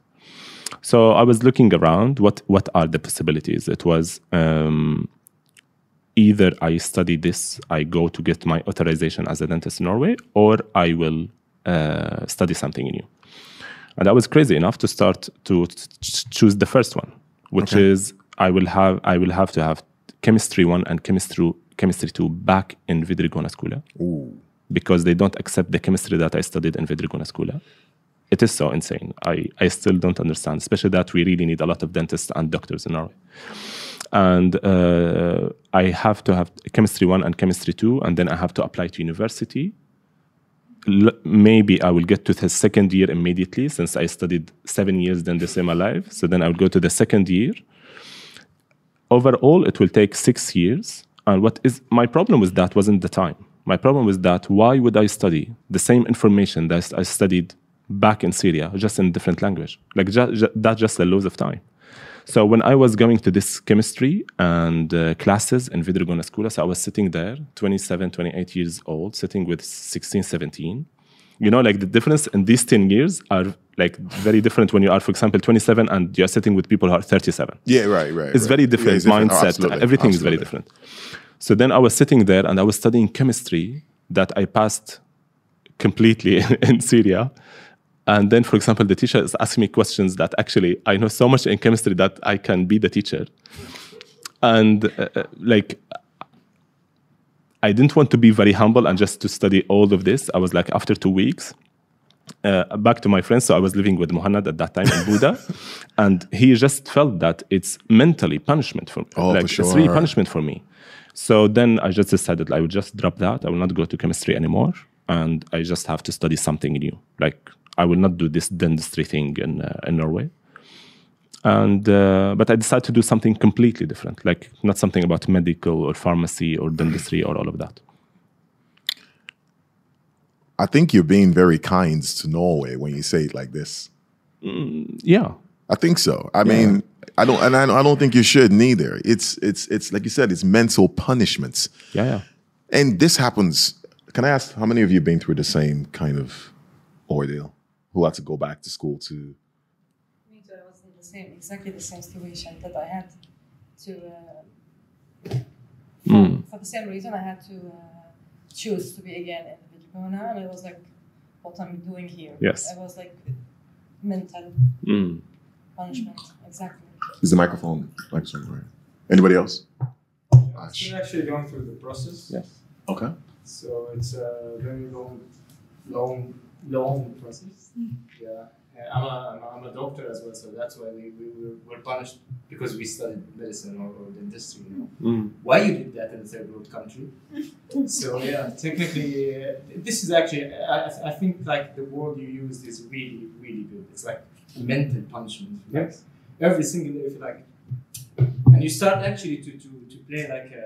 So I was looking around. What what are the possibilities? It was um, either I study this, I go to get my authorization as a dentist in Norway, or I will uh, study something new. And I was crazy enough to start to ch- choose the first one, which Okay. is I will have I will have to have chemistry one and chemistry chemistry two back in videregående skole because they don't accept the chemistry that I studied in videregående skole. It is so insane. I, I still don't understand, especially that we really need a lot of dentists and doctors in Norway. And uh, I have to have chemistry one and chemistry two, and then I have to apply to university. L- maybe I will get to the second year immediately since I studied seven years dentistry the same alive. So then I will go to the second year. Overall, it will take six years. And what is my problem with that wasn't the time. My problem was that why would I study the same information that I studied back in Syria, just in different language? Like ju- ju- that's just a loss of time. So when I was going to this chemistry and uh, classes in videregående School, so I was sitting there, 27, 28 years old, sitting with 16, 17. You know, like the difference in these 10 years are like very different when you are, for example, 27 and you're sitting with people who are 37 Yeah, right, right. it's right. very Yeah, different it's different. Oh, mindset absolutely, everything is very different so then i was sitting there and i was studying chemistry that i passed completely <laughs> in syria and then for example the teacher is asking me questions that actually i know so much in chemistry that i can be the teacher and uh, uh, like i didn't want to be very humble and just to study all of this i was like after two weeks uh, back to my friends. So I was living with Muhammad at that time in Bodø, <laughs> and he just felt that it's mentally punishment for me. Oh, like for it's really punishment for me. So then I just decided I would just drop that. I will not go to chemistry anymore, and I just have to study something new. Like I will not do this dentistry thing in uh, in Norway. And uh, but I decided to do something completely different, like not something about medical or pharmacy or dentistry or all of that. I think you're being very kind to Norway when you say it like this. Yeah, I think so. I mean, I don't, and I, I don't think you should neither. It's, it's, it's like you said, it's mental punishments, yeah, yeah. and this happens. Can I ask how many of you have been through the same kind of ordeal? Who had to go back to school to? Me too. I was in the same, exactly the same situation that I had to. Uh, for, for the same reason, I had to uh, choose to be again in the videregående, and it was like, what I'm doing here. Yes. It was like mental Mm. punishment. Exactly. Is the microphone microphone right? Anybody else? Ash. Still actually going through the process. Yes. Okay. So it's a very long, long, long process. Yeah. And I'm a, I'm a, I'm a doctor as well, so that's why we, we were, were punished because we studied medicine or, or dentistry, you know. Mm. Why you did that in a third world country? <laughs> so yeah, technically, uh, this is actually, I, I- I think like the word you used is really, really good. It's like mental punishment. Like, Yes. every single day, if you like, and you start actually to, to, to play like a,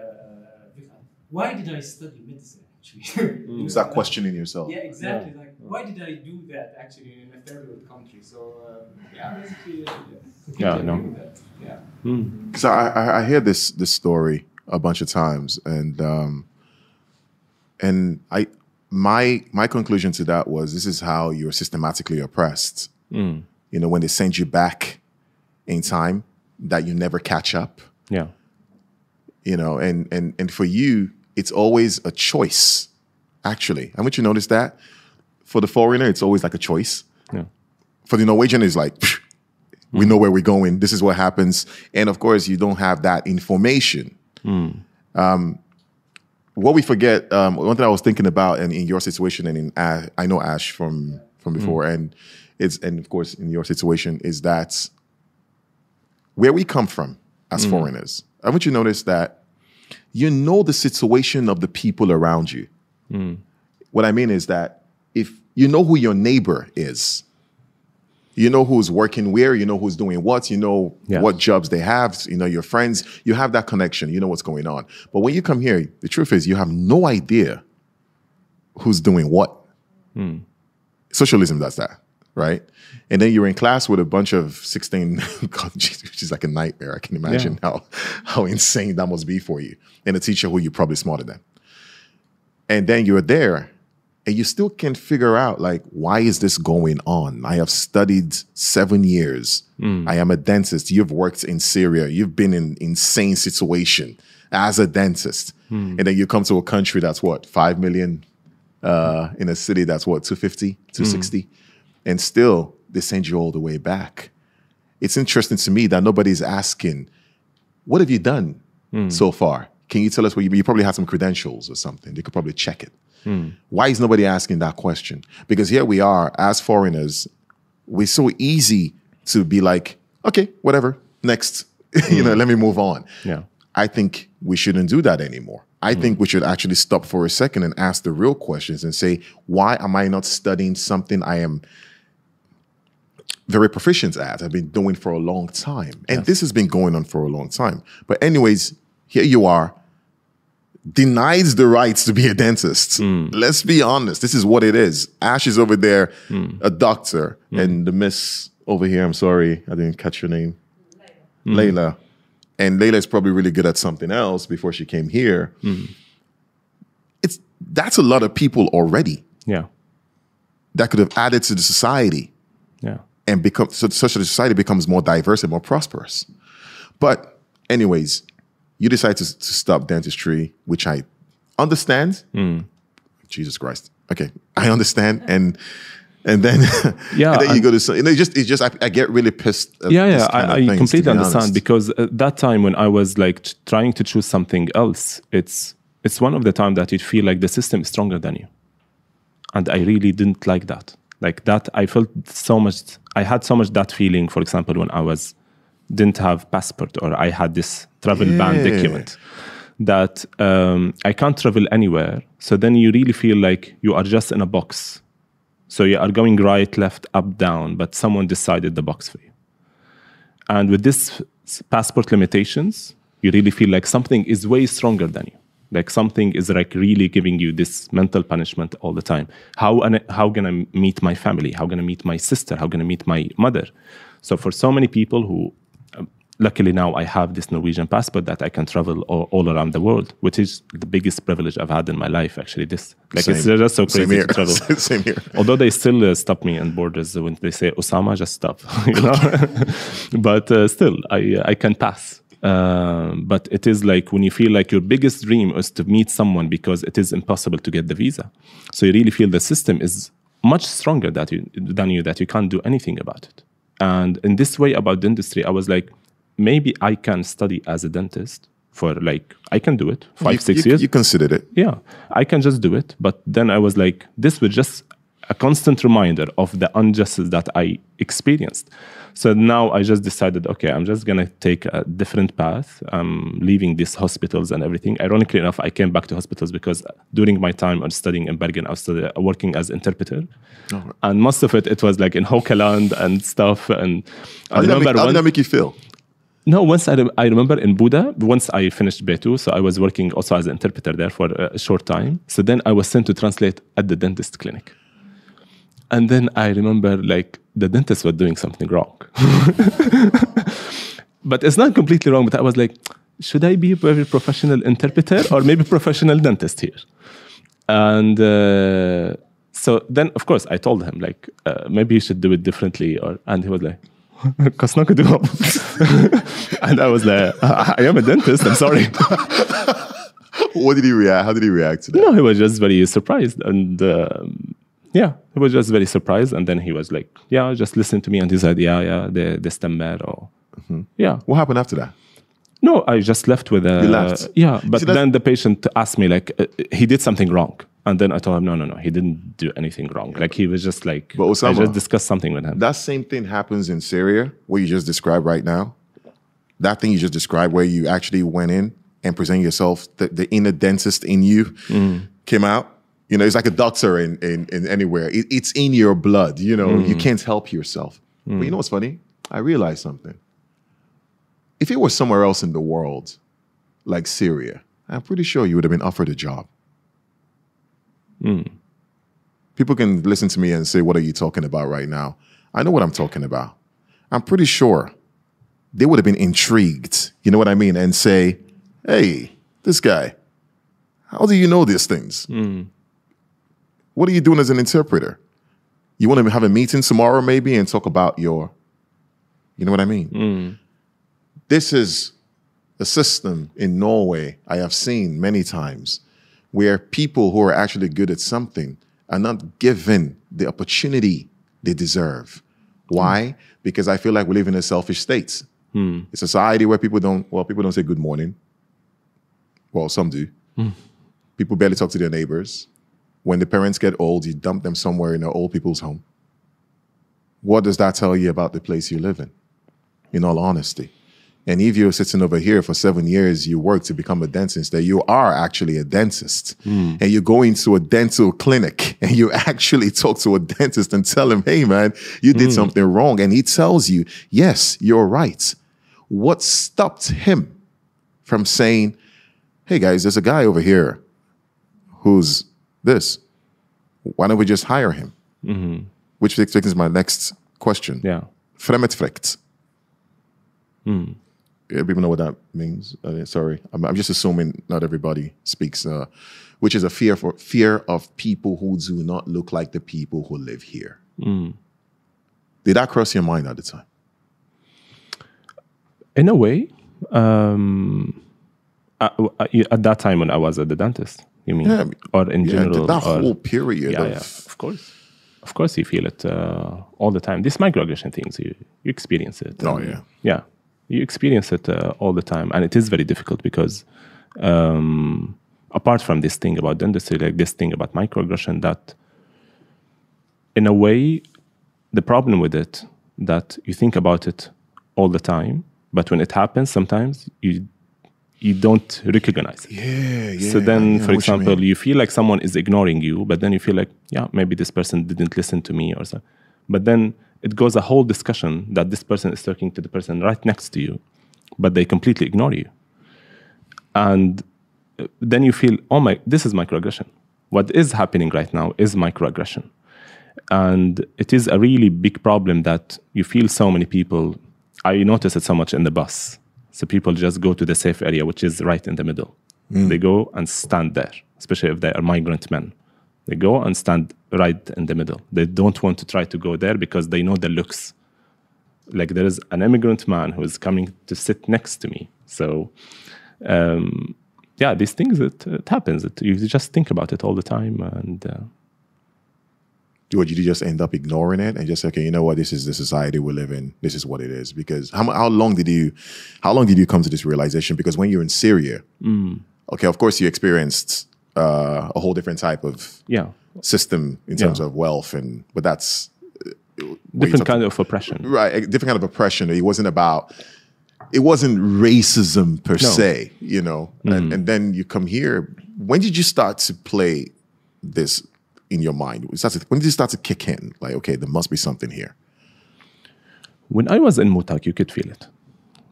why did I study medicine actually? You <laughs> know, <laughs> Start like- questioning yourself. Yeah, exactly. Like, why did I do that actually in a third world country? So um, yeah, basically, uh, yeah, completely Yeah, I know. agree. Yeah. Mm. So I, I, I hear this this story a bunch of times, and um, and I my my conclusion to that was this is how you're systematically oppressed. Mm. You know, when they send you back in time, that you never catch up. Yeah. You know, and and and for you, it's always a choice. Actually, haven't you noticed that? For the foreigner, it's always like a choice. Yeah. For the Norwegian, it's like "Pfft, we know where we're going. This is what happens, and of course, you don't have that information. Hmm. Um, what we forget, um, one thing I was thinking about, and in your situation, and in Ash, I know Ash from from hmm. before, and it's and of course in your situation is that where we come from as hmm. foreigners. Haven't you noticed that you know the situation of the people around you? What I mean is that you know who your neighbor is, You know who's working where, you know who's doing what, you know Yeah. what jobs they have, you know your friends, you have that connection, you know what's going on. But when you come here, the truth is you have no idea who's doing what. Hmm. Socialism does that, right? And then you're in class with a bunch of 16 <laughs> God, which is like a nightmare. I can imagine how how insane that must be for you. And a teacher who you're probably smarter than. And then you're there and you still can't figure out like why is this going on? I have studied seven years. Hmm. I am a dentist. You've worked in syria. You've been in insane situation as a dentist. Hmm. And then you come to a country that's what 5 million uh, in a city that's what 250 260 hmm. and still they send you all the way back. It's interesting to me that nobody's asking what have you done so far? Can you tell us what you, you probably have some credentials or something. They could probably check it Hmm. why is nobody asking that question? Because here we are as foreigners, we're so easy to be like, okay, whatever, next, <laughs> you know, hmm. let me move on. Yeah. I think we shouldn't do that anymore. I hmm. think we should actually stop for a second and ask the real questions and say, why am I not studying something I am very proficient at? I've been doing for a long time. And this has been going on for a long time. But, anyways, here you are denies the rights to be a dentist. Hmm. Let's be honest. This is what it is. Ash is over there, hmm. a doctor, hmm. and the miss over here, I'm sorry, I didn't catch your name. Layla. And Layla is probably really good at something else before she came here. It's that's a lot of people already Yeah. that could have added to the society Yeah. and become so such that the society becomes more diverse and more prosperous. But anyways, you decide to, to stop dentistry, which I understand. Hmm. Jesus Christ. Okay, I understand, and and then <laughs> Yeah, and then you go to some, you know, it just it's just I, I get really pissed. At yeah, yeah, I, I things, completely be understand honest. because at that time when I was like t- trying to choose something else, it's it's one of the time that you feel like the system is stronger than you, and I really didn't like that. Like that, I felt so much. I had so much that feeling. For example, when I was didn't have passport or I had this travel ban document that um, I can't travel anywhere. So then you really feel like you are just in a box. So you are going right, left, up, down, but someone decided the box for you. And with this passport limitations, you really feel like something is way stronger than you. Like something is like really giving you this mental punishment all the time. How an- how gonna meet my family? How can I meet my sister? How can I meet my mother? So for so many people who, luckily now I have this Norwegian passport that I can travel all, all around the world, which is the biggest privilege I've had in my life. Actually, this like it's Same. just so Same crazy here. to travel. <laughs> Same here. Although they still uh, stop me in borders when they say Osama, just stop, <laughs> you know. <laughs> but uh, still, I I can pass. Um, but it is like when you feel like your biggest dream is to meet someone because it is impossible to get the visa. So you really feel the system is much stronger that you, than you that you can't do anything about it. And in this way about the industry, I was like, maybe I can study as a dentist for like I can do it five You- six you, years. You considered it. yeah i can just do it. But then i was like this was just a constant reminder of the injustice that i experienced. So now i just decided okay i'm just gonna take a different path. I'm leaving these hospitals and everything. Ironically enough i came back to hospitals because during my time of studying in bergen i was study, uh, working as interpreter. Oh, and most of it it was like in Haukeland and stuff and i How did, that make, remember how one- did that make you feel? No, once I, I remember in Bodø, once I finished B2, so I was working also as an interpreter there for a short time. So then I was sent to translate at the dentist clinic. And then I remember like the dentist was doing something wrong. <laughs> but it's not completely wrong, but I was like, should I be a very professional interpreter or maybe professional dentist here? And uh, so then, of course, I told him like, uh, maybe you should do it differently. Or and he was like, "Kasnaka du <laughs> And I was like, I I am a dentist. I'm sorry. <laughs> What did he react? How did he react to that? no, he was just very surprised, and um, yeah, he was just very surprised. And then he was like, "Yeah, just listen to me." And he said, "Yeah, yeah, the the stemmer or yeah." What happened after that? No, I just left with a You left? yeah. But See, then the patient asked me like, uh, he did something wrong. And then I told him, no, no, no, he didn't do anything wrong. Like he was just like, But I just discussed something with him. That same thing happens in Syria, what you just described right now. That thing you just described, where you actually went in and present yourself, the, the inner dentist in you mm. came out. You know, it's like a doctor in in, in anywhere. It, it's in your blood. You know, you mm. can't help yourself. But you mm. know what's funny? I realized something. If it was somewhere else in the world, like Syria, I'm pretty sure you would have been offered a job. Mm. People can listen to me and say, What are you talking about right now? I know what I'm talking about. I'm pretty sure they would have been intrigued, you know what I mean? And say, Hey, this guy, how do you know these things? Mm. What are you doing as an interpreter? You want to have a meeting tomorrow, maybe, and talk about your, you know what I mean? Mm. This is a system in Norway I have seen many times where people who are actually good at something are not given the opportunity they deserve. Why? Because I feel like we live in a selfish state. Hmm. A society where people don't, well, people don't say good morning. Well, some do. Hmm. People barely talk to their neighbors. When the parents get old, you dump them somewhere in an old people's home. What does that tell you about the place you live in? In all honesty. And if you're sitting over here for seven years, you work to become a dentist, that you are actually a dentist. Hmm. And you go into a dental clinic <laughs> and you actually talk to a dentist and tell him, hey, man, you did hmm. something wrong. And he tells you, yes, you're right. What stopped him from saying, hey, guys, there's a guy over here who's this. Why don't we just hire him? Mm-hmm. Which takes me to my next question. Yeah. Fremmedfrykt. Yeah, hmm. People know what that means. Uh, sorry, I'm, I'm just assuming not everybody speaks. Uh, which is a fear for fear of people who do not look like the people who live here. Did that cross your mind at the time? In a way, um, at, at that time when I was at the dentist, you mean, Yeah, or in Yeah, general, that or, whole period yeah, of yeah, of course, of course, you feel it uh, all the time. These microaggression things, you you experience it. Oh, yeah. yeah, you experience it uh, all the time, and it is very difficult because um, apart from this thing about dentistry, like this thing about microaggression, that in a way, the problem with it that you think about it all the time, but when it happens, sometimes you you don't recognize it. yeah, yeah. so then, know for what you example, you, feel like someone is ignoring you, but then you feel like, yeah, maybe this person didn't listen to me or so. But then it goes a whole discussion that this person is talking to the person right next to you, but they completely ignore you. And uh, then you feel, oh my, this is microaggression. What is happening right now is microaggression. And it is a really big problem that you feel so many people. I notice it so much in the bus. So people just go to the safe area, which is right in the middle. They go and stand there, especially if they are migrant men. They go and stand right in the middle. They don't want to try to go there because they know the looks. Like there is an immigrant man who is coming to sit next to me. So, um, yeah, these things it, it happens. It, you just think about it all the time, and uh, Or you just end up ignoring it and just say, okay, you know what, this is the society we live in. This is what it is. Because how, how long did you, how long did you come to this realization? Because when you're in Syria, Mm. okay, of course you experienced uh, a whole different type of yeah, system in terms Yeah. of wealth, and but that's different kind of oppression. right, a different kind of oppression. It wasn't about, it wasn't racism per No. Mm. se, you know. And, and then you come here. When did you start to play this in your mind? When did it start to kick in? Like, okay, there must be something here. When I was in mottak, you could feel it.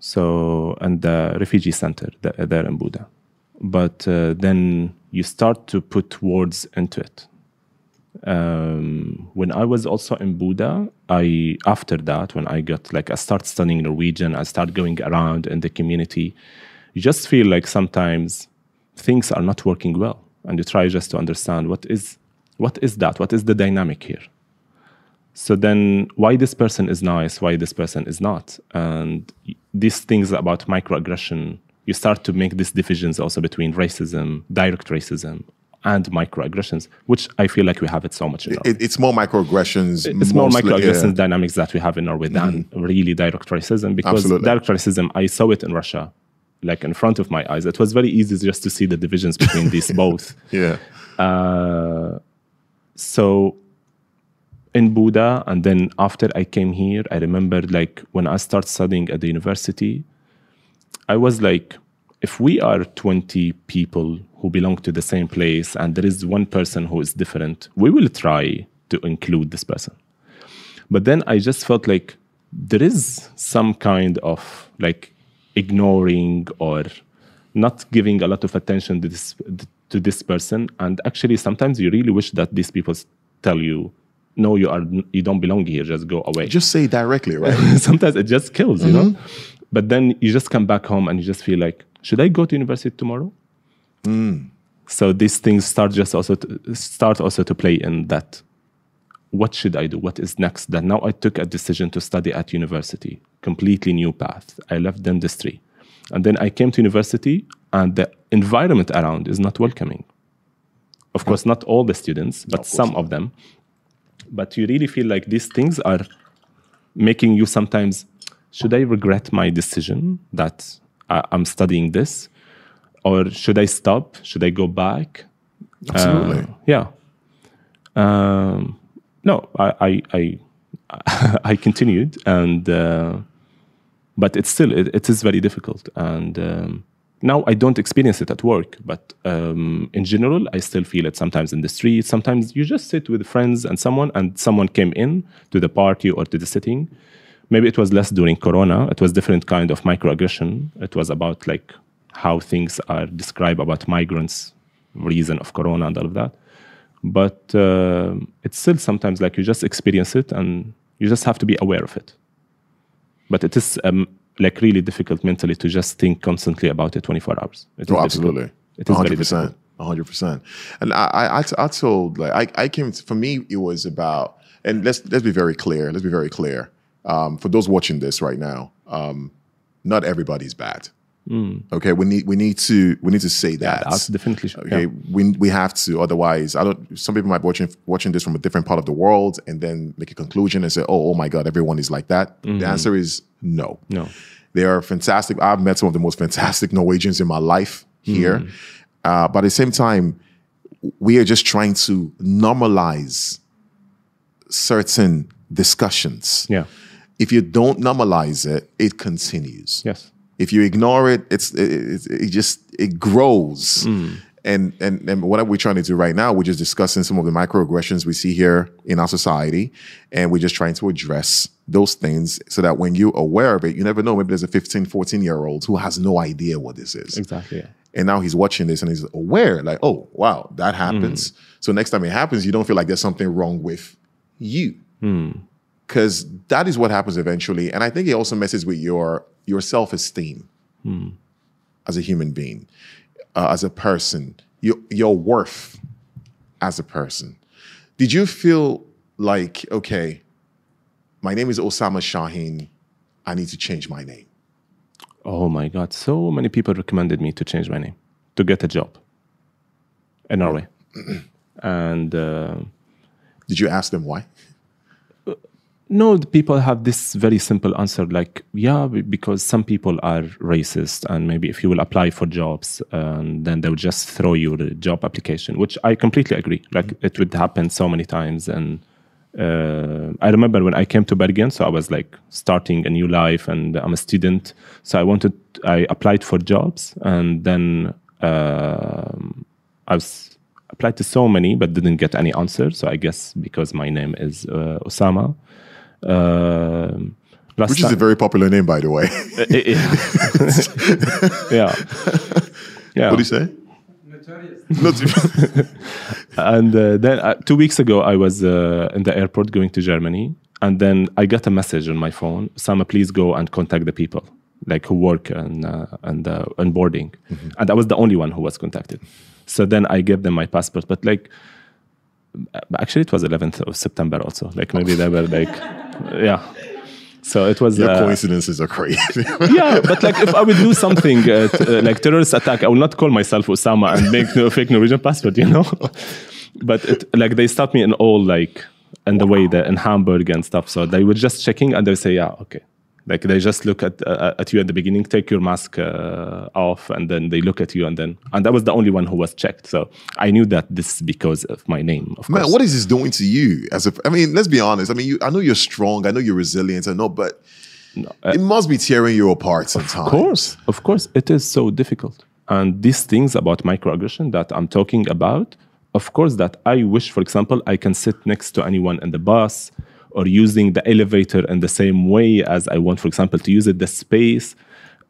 So, and the refugee center there in Bodø. But uh, then you start to put words into it. Um, when I was also in Bodø, I after that, when I got like I start studying Norwegian, I start going around in the community. You just feel like sometimes things are not working well, and you try just to understand what is what is that, what is the dynamic here. So then, why this person is nice, why this person is not, and these things about microaggression, you start to make these divisions also between racism, direct racism, and microaggressions, which I feel like we have it so much in Norway. It, it's more microaggressions. It's more microaggressions yeah. dynamics that we have in Norway than really direct racism because Absolutely. direct racism, I saw it in Russia, like in front of my eyes. It was very easy just to see the divisions between these <laughs> <laughs> both. Yeah. Uh, so in Bodø, and then after I came here, I remember like when I started studying at the university, I was like, if we are 20 people who belong to the same place and there is one person who is different, we will try to include this person. But then I just felt like there is some kind of like ignoring or not giving a lot of attention to this to this person and actually sometimes you really wish that these people tell you no you are you don't belong here just go away Just say directly, right? <laughs> sometimes it just kills you know mm-hmm. but then you just come back home and you just feel like should i go to university tomorrow? Hmm. So these things start just also to, start also to play in that what should i do? What is next? Then now i took a decision to study at university. Completely new path. I left dentistry and then i came to university and the environment around is not welcoming. Of course not all the students but of some of them. But you really feel like these things are making you sometimes should i regret my decision that I- i'm studying this. Or should i stop? Should i go back? Absolutely. Uh, yeah. Um, no i i i, <laughs> I continued and uh, but it's still it, it is very difficult and um, now i don't experience it at work but um, in general i still feel it sometimes in the street. Sometimes you just sit with friends and someone and someone came in to the party or to the sitting maybe it was less during corona it was different kind of microaggression it was about like how things are described about migrants reason of corona and all of that but uh, it's still sometimes like you just experience it and you just have to be aware of it but it is um, like really difficult mentally to just think constantly about it 24 hours It Oh, difficult. absolutely. it is hundred percent. difficult. hundred percent. And I told like I, I came for me it was about and let's let's be very clear. Let's be very clear. Um, for those watching this right now, um, not everybody's bad. Okay, we need we need to we need to say that. that's definitely okay. yeah. We we have to. Otherwise, I don't. Some people might be watching watching this from a different part of the world and then make a conclusion and say, "Oh, oh my God, everyone is like that." The answer is no. no They are fantastic. I've met some of the most fantastic Norwegians in my life here. Uh, but at the same time, we are just trying to normalize certain discussions. yeah If you don't normalize it, it continues. yes If you ignore it, it's it, it, it just it grows. Mm. And, and and what we're trying to do right now, we're just discussing some of the microaggressions we see here in our society, and we're just trying to address those things so that when you're aware of it, you never know. Maybe there's a 15, 14 year old who has no idea what this is. exactly yeah And now he's watching this and he's aware, like, oh, wow, that happens. Mm. So next time it happens, you don't feel like there's something wrong with you. Hmm. Because that is what happens eventually. And I think it also messes with your your self-esteem as a human being, uh, as a person, your your worth as a person. Did you feel like, okay, my name is Osama Shaheen, I need to change my name? oh my god so many people recommended me to change my name to get a job in norway <clears throat> and uh, Did you ask them why? No, the people have this very simple answer like, yeah, because some people are racist, and maybe if you will apply for jobs, um, then they'll just throw you the job application, which I completely agree. Like, it would happen so many times. And uh, I remember when I came to Bergen, so I was like starting a new life, and I'm a student. So I wanted, I applied for jobs, and then um I was applied to so many, but didn't get any answer. So I guess because my name is uh, Osama. Um, last Which is a very popular name, by the way. <laughs> yeah. Yeah. what do you say? <laughs> And uh, then uh, two weeks ago, I was uh, in the airport going to Germany, and then I got a message on my phone: "Sama, please go and contact the people like who work and uh, and uh, onboarding." And I was the only one who was contacted. So then I gave them my passport, but like. Actually, it was 11th of September. Also, like maybe they were like, yeah. So it was. Your uh, coincidences are crazy. <laughs> yeah, but like if I would do something uh, t- uh, like terrorist attack, I will not call myself Osama and make no fake Norwegian passport, you know. <laughs> but it, like they stopped me in all like in the way that in Hamburg and stuff. So they were just checking and they say, yeah, okay. Like they just look at uh, at you at the beginning, take your mask uh, off, and then they look at you, and then and I was the only one who was checked. So I knew that this is because of my name, of Man, course. what is this doing to you? As a, I mean, let's be honest. I mean, you, I know you're strong. I know you're resilient. I know, but it must be tearing you apart sometimes. Of course, of course, it is so difficult. And these things about microaggression that I'm talking about, of course, that I wish, for example, I can sit next to anyone in the bus or using the elevator in the same way as I want, for example, to use it the space.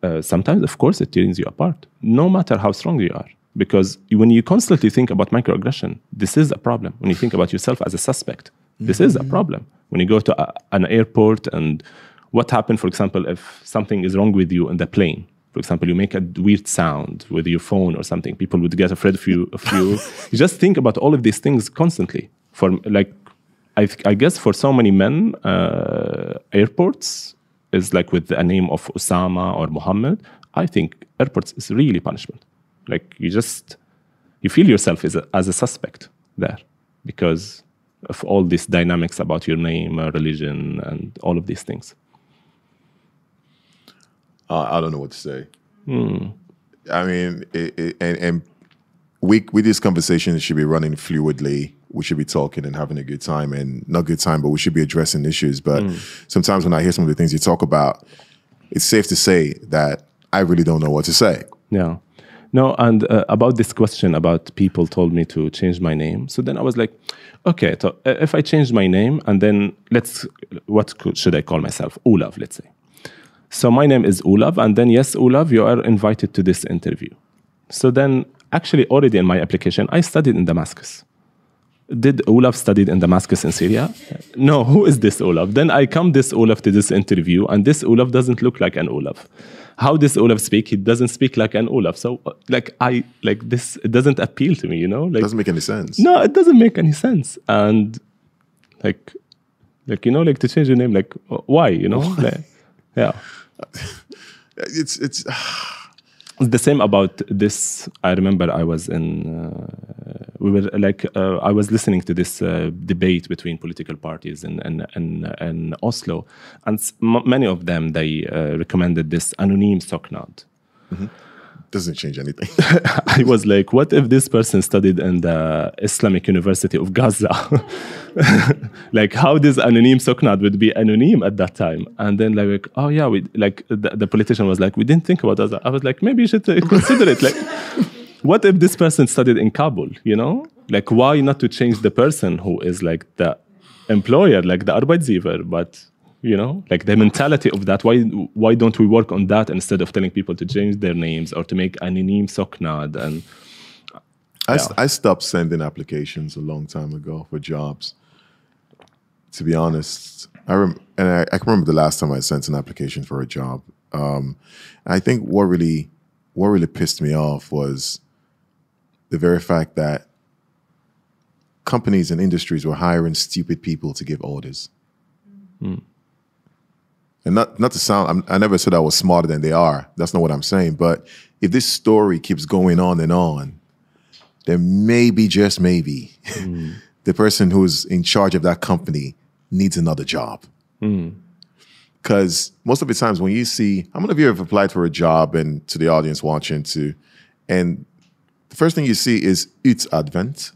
Uh, sometimes, of course, it tears you apart, no matter how strong you are. Because when you constantly think about microaggression, this is a problem. When you think about yourself as a suspect, this mm-hmm. is a problem. When you go to a, an airport and what happened, for example, if something is wrong with you in the plane, for example, you make a weird sound with your phone or something, people would get afraid of you. Of you. <laughs> you just think about all of these things constantly. For like, I, I guess for so many men, uh, airports is like with a name of Osama or Muhammad. I think airports is really punishment. Like you just you feel yourself as a, as a suspect there because of all these dynamics about your name, uh, religion, and all of these things. Uh, I don't know what to say. Hmm. I mean, it, it, and, and we with this conversation should be running fluidly. We should be talking and having a good time, and not good time, but we should be addressing issues. But mm. sometimes when I hear some of the things you talk about, it's safe to say that I really don't know what to say. Yeah. No, and uh, about this question about people told me to change my name. So then I was like, okay, so uh, if I change my name and then let's, what could, should I call myself? Olav, let's say. So my name is Olav, and then yes, Olav, you are invited to this interview. So then, actually, already in my application, I studied in Damascus. Did Olaf studied in Damascus in Syria? No, who is this Olaf? Then I come this Olaf to this interview, and this Olaf doesn't look like an Olaf. How does Olaf speak? He doesn't speak like an Olaf. So, uh, like I like this, it doesn't appeal to me. You know, like doesn't make any sense. No, it doesn't make any sense. And like, like you know, like to change your name, like uh, why? You know, like, yeah. <laughs> it's it's. <sighs> the same about this. I remember I was in. Uh, we were like uh, I was listening to this uh, debate between political parties in in in, in Oslo, and many of them they uh, recommended this anonym Søknad. Mm -hmm doesn't change anything. <laughs> I was like, what if this person studied in the Islamic University of Gaza? <laughs> like, how does Anonym Søknad would be anonym at that time? And then like, oh yeah, we like the, the politician was like, we didn't think about that. I was like, maybe you should uh, consider it. Like, <laughs> what if this person studied in Kabul? You know, like why not to change the person who is like the employer, like the arbeidsgiver, but you know like the mentality of that. Why why don't we work on that instead of telling people to change their names or to make anonym søknad and I, I stopped sending applications a long time ago for jobs to be honest. I rem- and I, I, can remember the last time i sent an application for a job um, i think what really what really pissed me off was the very fact that companies and industries were hiring stupid people to give orders. Mm and not not to sound I'm, i never said i was smarter than they are. That's not what i'm saying. But if this story keeps going on and on then maybe just maybe mm. <laughs> the person who's in charge of that company needs another job. Because mm. most of the times when you see how many of you have applied for a job and to the audience watching to and the first thing you see is it's advent.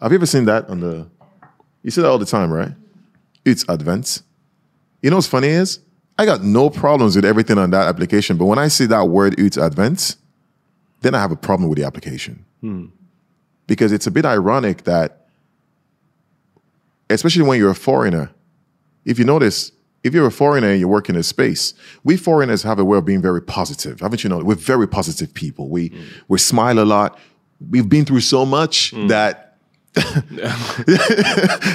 Have you ever seen that on the you see that all the time right? It's advent you know what's funny is I got no problems with everything on that application, but when I see that word "Ut Advent," then I have a problem with the application hmm. because it's a bit ironic that, especially when you're a foreigner, if you notice, if you're a foreigner and you work in a space, we foreigners have a way of being very positive, haven't you know? We're very positive people. We mm. we smile a lot. We've been through so much mm. that <laughs>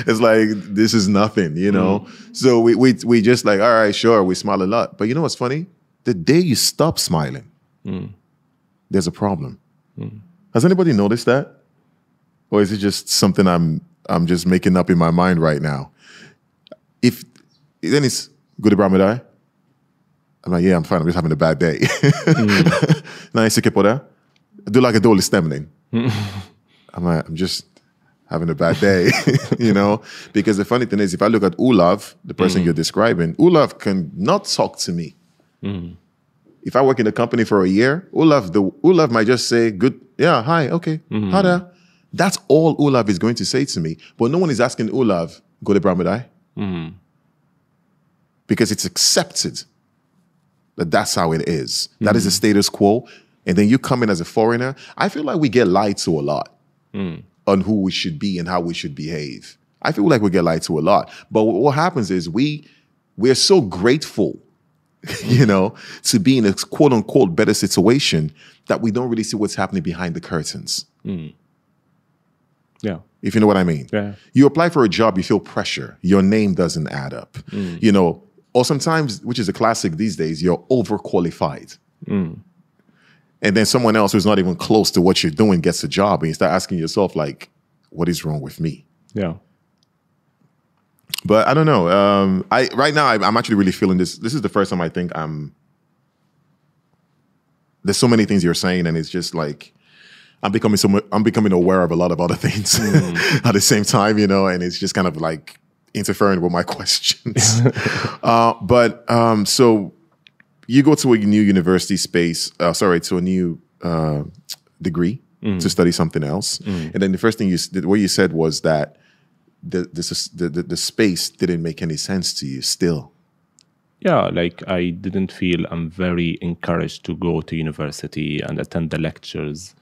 it's like this is nothing, you know. Mm. So we we we just like, all right, sure, we smile a lot. But you know what's funny? The day you stop smiling, mm. there's a problem. Mm. Has anybody noticed that? Or is it just something I'm I'm just making up in my mind right now? If then it's good Ibrahim I'm like, yeah, I'm fine. I'm just having a bad day. Nice, mm. <laughs> Do like a dålig stämning. <laughs> I'm like, I'm just having a bad day, <laughs> you know? Because the funny thing is, if I look at Olav, the person mm. you're describing, Olav can not talk to me. Mm. If I work in a company for a year, Olav, the Olav might just say, good, yeah, hi, okay, mm. there. That's all Olav is going to say to me. But no one is asking Olav, go to Brahmadai. Mm. Because it's accepted that that's how it is. That is the mm. status quo. And then you come in as a foreigner. I feel like we get lied to a lot. Mm on who we should be and how we should behave. I feel like we get lied to a lot. But what happens is we we're so grateful, <laughs> you know, to be in a quote unquote better situation that we don't really see what's happening behind the curtains. Yeah. If you know what I mean. Yeah. You apply for a job, you feel pressure. Your name doesn't add up. You know, or sometimes, which is a classic these days, you're overqualified. And then someone else who's not even close to what you're doing gets a job, and you start asking yourself, like, what is wrong with me? Yeah. But I don't know. Um, I right now I, I'm actually really feeling this. This is the first time I think I'm. There's so many things you're saying, and it's just like I'm becoming so. I'm becoming aware of a lot of other <laughs> things at the same time, you know, and it's just kind of like interfering with my <laughs> questions. <laughs> uh, but um, so you go to a new university space. Uh, sorry, to a new uh, degree to study something else, and then the first thing you what you said was that the the, the the the space didn't make any sense to you still. yeah like i didn't feel i'm very encouraged to go to university and attend the lectures.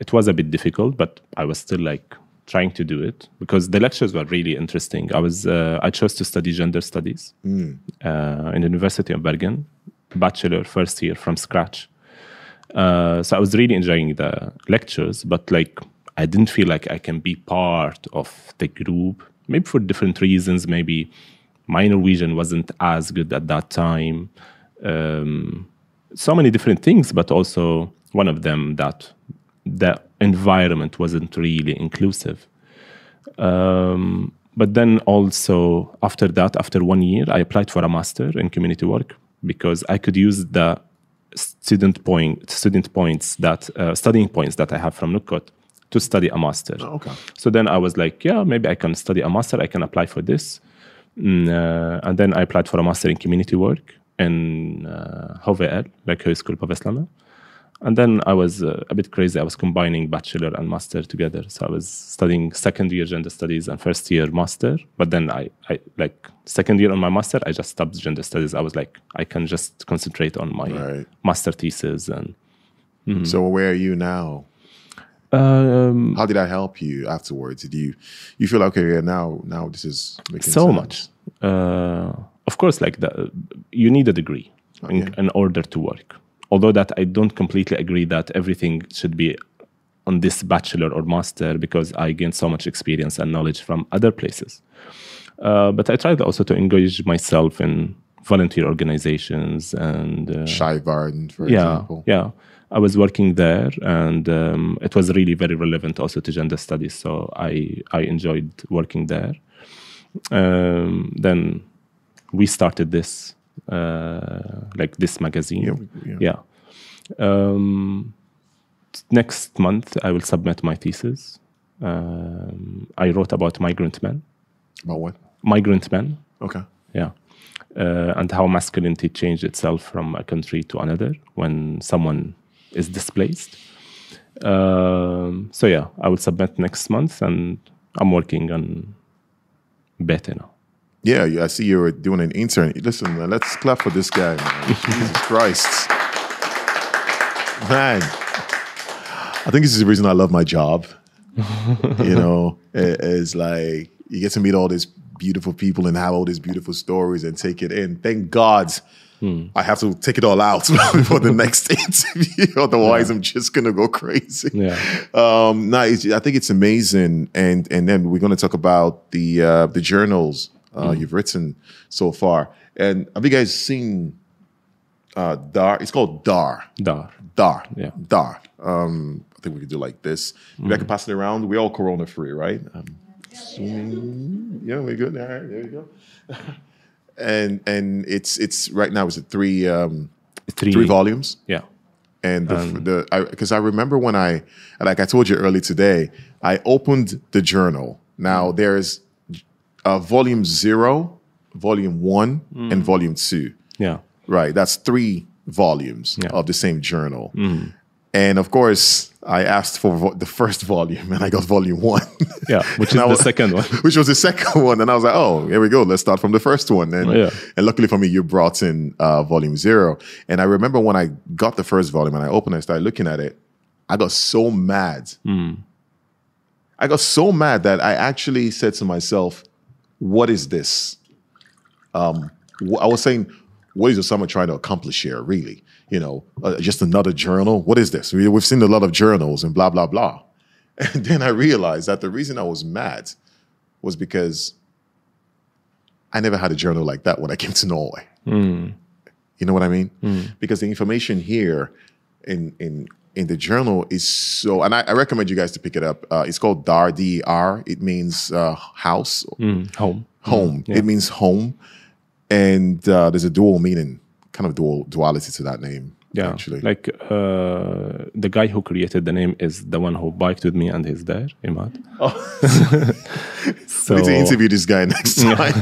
It was a bit difficult but i was still like trying to do it because the lectures were really interesting. I was uh, i chose to study gender studies uh, in the university of bergen bachelor first year from scratch. Uh, so i was really enjoying the lectures but like i didn't feel like i can be part of the group. Maybe for different reasons. Maybe my norwegian wasn't as good at that time. Um, so many different things but also one of them that the environment wasn't really inclusive. Um, but then also after that, after one year, I applied for a master in community work because I could use the student point student points that uh, studying points that I have from NOKUT to study a master. okay. So then I was like, yeah, maybe I can study a master. I can apply for this. Mm, uh, and then I applied for a master in community work in uh, HVL, like Høgskulen på Vestlandet. And then I was uh, a bit crazy. I was combining bachelor and master together. So I was studying second year gender studies and first year master. But then I, I like second year on my master, I just stopped gender studies. I was like, I can just concentrate on my Right. master thesis. And So where are you now? um, How did I help you afterwards? Did you you feel like, okay? Yeah, now now this is making so sense? much. Uh, of course, like the, you need a degree in order to work. Although that I don't completely agree that everything should be on this bachelor or master because I gained so much experience and knowledge from other places. Uh, but I tried also to engage myself in volunteer organizations and uh, Shy Garden, for yeah, example. yeah. I was working there, and um, it was really very relevant also to gender studies. So I I enjoyed working there. Um, then we started this, like this magazine. Yeah, yeah. Um, next month, I will submit my thesis. Um, I wrote about migrant men. About what? Migrant men. Okay. Yeah. Uh, and how masculinity changed itself from a country to another when someone is displaced. Um, so yeah, I will submit next month, and I'm working on better now. Yeah, yeah, I see you were doing an intern. Listen, man, let's clap for this guy, man. <laughs> Jesus Christ. Man, I think this is the reason I love my job. <laughs> you know, it- it's like you get to meet all these beautiful people and have all these beautiful stories and take it in. Thank God I have to take it all out <laughs> before the next interview. Otherwise, I'm just gonna go crazy. Yeah. Um, no, it's, I think it's amazing, and and then we're going to talk about the uh, the journals uh, you've written so far. And have you guys seen uh, Dar? It's called Dar. Dar. Dar. Yeah. Dar. Um, I think we could do like this. Maybe I can pass it around. We're all Corona free, right? Um, yeah, we're good. All right, there you go. <laughs> and and it's it's right now. Is it three um, Three. three volumes? Yeah. And the, the because I, remember when I like I told you early today, I opened the journal. Now there's uh, volume zero, volume one, and volume two. Yeah. Right, that's three volumes Yeah. of the same journal. And of course, I asked for vo- the first <laughs> volume, and I got volume one. Yeah. Which <laughs> is I the was- second one. <laughs> which was the second one. And I was like, oh, here we go. Let's start from the first one. And, Oh, yeah. and luckily for me, you brought in uh, volume zero. And I remember when I got the first volume and I opened it and started looking at it, I got so mad. Hmm. I got so mad that I actually said to myself, what is this? Um, I was saying, what is Osama trying to accomplish here? Really, you know, uh, just another journal. What is this? We, we've seen a lot of journals and blah blah blah. <laughs> And then I realized that the reason I was mad was because I never had a journal like that when I came to Norway. You know what I mean? Because the information here in in in the journal is so, and I, I recommend you guys to pick it up. Uh, it's called DAR, D R. It means uh, house, Mm, home. home. yeah. It means home, and uh, there's a dual meaning, kind of dual duality to that name. Yeah, actually. like uh, the guy who created the name is the one who biked with me, and he's there, Imad. so <laughs> we need to interview this guy next time.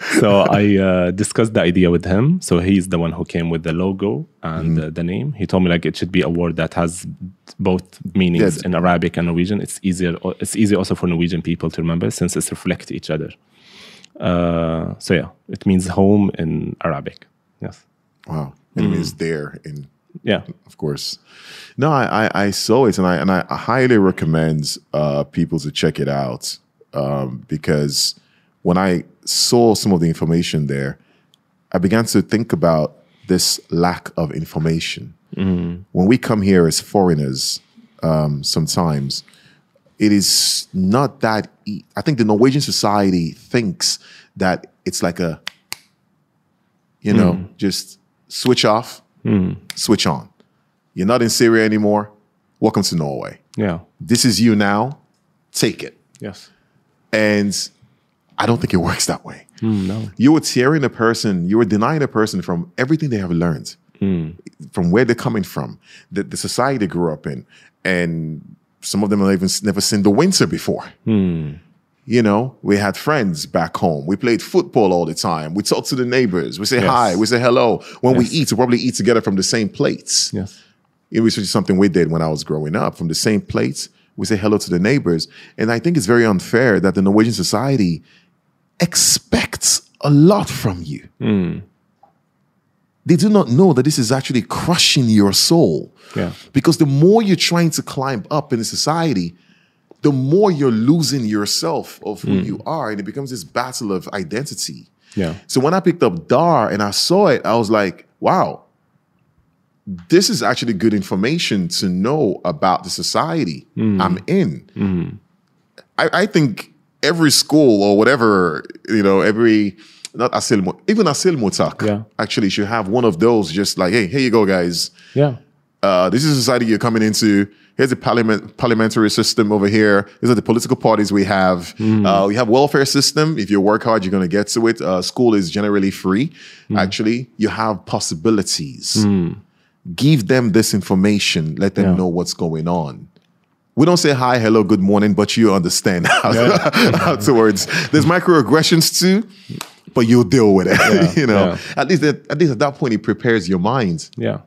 <laughs> so I uh, discussed the idea with him. So he's the one who came with the logo and Mm-hmm. uh, the name. He told me like it should be a word that has both meanings in Arabic and Norwegian. It's easier. It's easy also for Norwegian people to remember since it's reflect each other. Uh, so yeah, it means home in Arabic. Yes. wow, it means there in Yeah. of course. No, I, I, I saw it and I and I highly recommend uh, people to check it out um, because when I saw some of the information there, I began to think about this lack of information. When we come here as foreigners, um, sometimes it is not that. E- I think the Norwegian society thinks that it's like a, you know, just switch off, Hmm. switch on. You're not in Syria anymore. Welcome to Norway. Yeah. This is you now. Take it. Yes. And I don't think it works that way. Mm, no. You were tearing a person, you were denying a person from everything they have learned, hmm. from where they're coming from, the, the society they grew up in. And some of them have even never seen the winter before. Hmm. You know, we had friends back home. We played football all the time. We talked to the neighbors. We say Yes. hi. We say hello. When we eat, we probably eat together from the same plates. Yes. It was just something we did when I was growing up. From the same plates, we say hello to the neighbors. And I think it's very unfair that the Norwegian society expects a lot from you. Hmm. They do not know that this is actually crushing your soul. Yeah. Because the more you're trying to climb up in the society, the more you're losing yourself of who hmm. you are. And it becomes this battle of identity. Yeah. So when I picked up DAR and I saw it, I was like, wow, this is actually good information to know about the society hmm. I'm in. Hmm. I, I think every school or whatever, you know, every not Asil, Mu- even asylmottak Yeah. actually should have one of those just like, hey, here you go, guys. Yeah. Uh, this is the society you're coming into. Here's the parliament, parliamentary system over here. These are the political parties we have. Uh, we have welfare system. If you work hard, you're going to get to it. Uh, school is generally free. Actually, you have possibilities. Give them this information. Let them Yeah. know what's going on. We don't say hi, hello, good morning, but you understand afterwards. <laughs> There's microaggressions too, but you'll deal with it. <laughs> you know, yeah. at least at, at least at that point, it prepares your mind Yeah.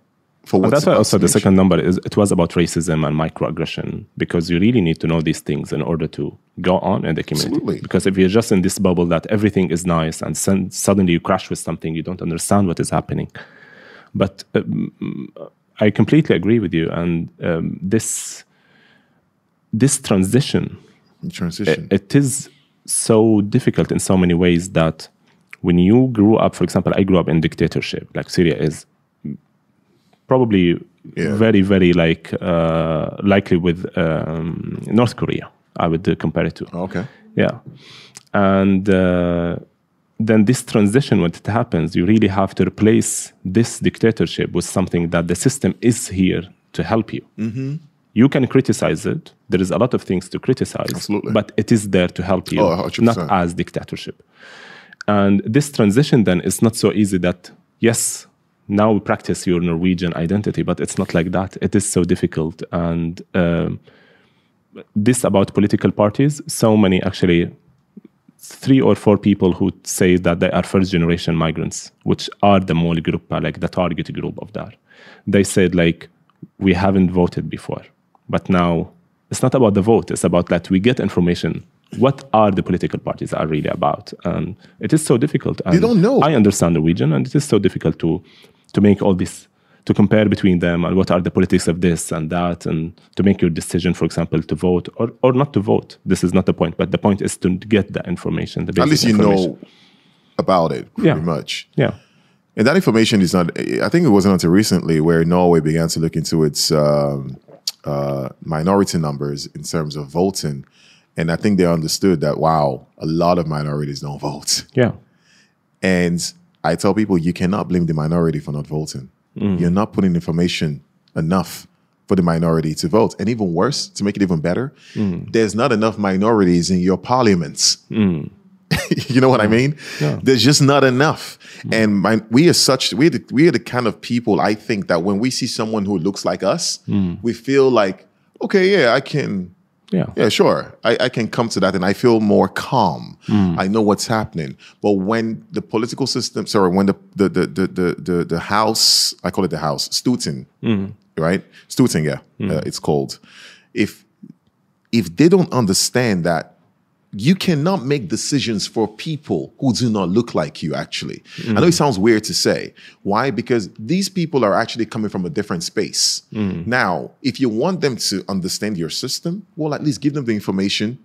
For what's that's why also the second number is it was about racism and microaggression because you really need to know these things in order to go on in the community. Absolutely. Because if you're just in this bubble that everything is nice and sen- suddenly you crash with something, you don't understand what is happening. But um, I completely agree with you, and um, this this transition transition. it is so difficult in so many ways that when you grew up, for example, I grew up in dictatorship. Like Syria is probably Yeah. very, very like uh, likely with um, North Korea. I would uh, compare it to. okay. Yeah. And uh, then this transition, when it happens, you really have to replace this dictatorship with something that the system is here to help you. You can criticize it. There is a lot of things to criticize, Absolutely. but it is there to help you, Oh, not as dictatorship. And this transition then is not so easy that, yes, now we practice your Norwegian identity, but it's not like that. It is so difficult. And um, this about political parties, so many actually, three or four people who say that they are first generation migrants, which are the målgruppa, like the target group of that. They said, like, we haven't voted before, but now it's not about the vote, it's about that we get information. What are the political parties are really about? And it is so difficult. And don't know. I understand Norwegian, and it is so difficult to to make all this to compare between them and what are the politics of this and that and to make your decision for example to vote or, or not to vote this is not the point but the point is to get the information the At least you know about it pretty Yeah. much. yeah And that information is not. I think it wasn't until recently where Norway began to look into its um, uh, minority numbers in terms of voting, and I think they understood that wow, a lot of minorities don't vote. yeah And I tell people you cannot blame the minority for not voting. Mm. You're not putting information enough for the minority to vote. And even worse, to make it even better, mm. there's not enough minorities in your parliaments. Mm. <laughs> you know what I mean? There's just not enough. And my, we are such we are, the, we are the kind of people I think that when we see someone who looks like us, we feel like, okay, yeah, I can yeah yeah, sure. I, I can come to that and I feel more calm. Mm. I know what's happening. But when the political system, sorry, when the the the the the, the, the house, I call it the house, Stuten, mm-hmm. right? Stuten, yeah, mm. uh, it's called. If if they don't understand that you cannot make decisions for people who do not look like you actually. I know it sounds weird to say. Why? Because these people are actually coming from a different space. Mm. Now if you want them to understand your system well at least give them the information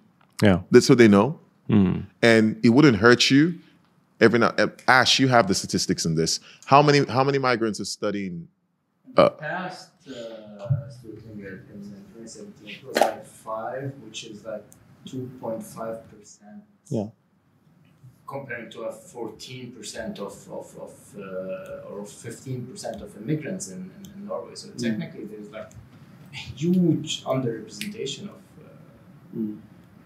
yeah. that's so they know. Mm. And it wouldn't hurt you. Every now eh, ash you have the statistics in this. How many how many migrants are studying uh, past uh, student in 2017, it was like five, which is like 2.5 percent. Yeah. Comparing to a 14 percent of of, of uh, or 15 percent of immigrants in, in, in Norway. So technically, there's like a huge underrepresentation of uh,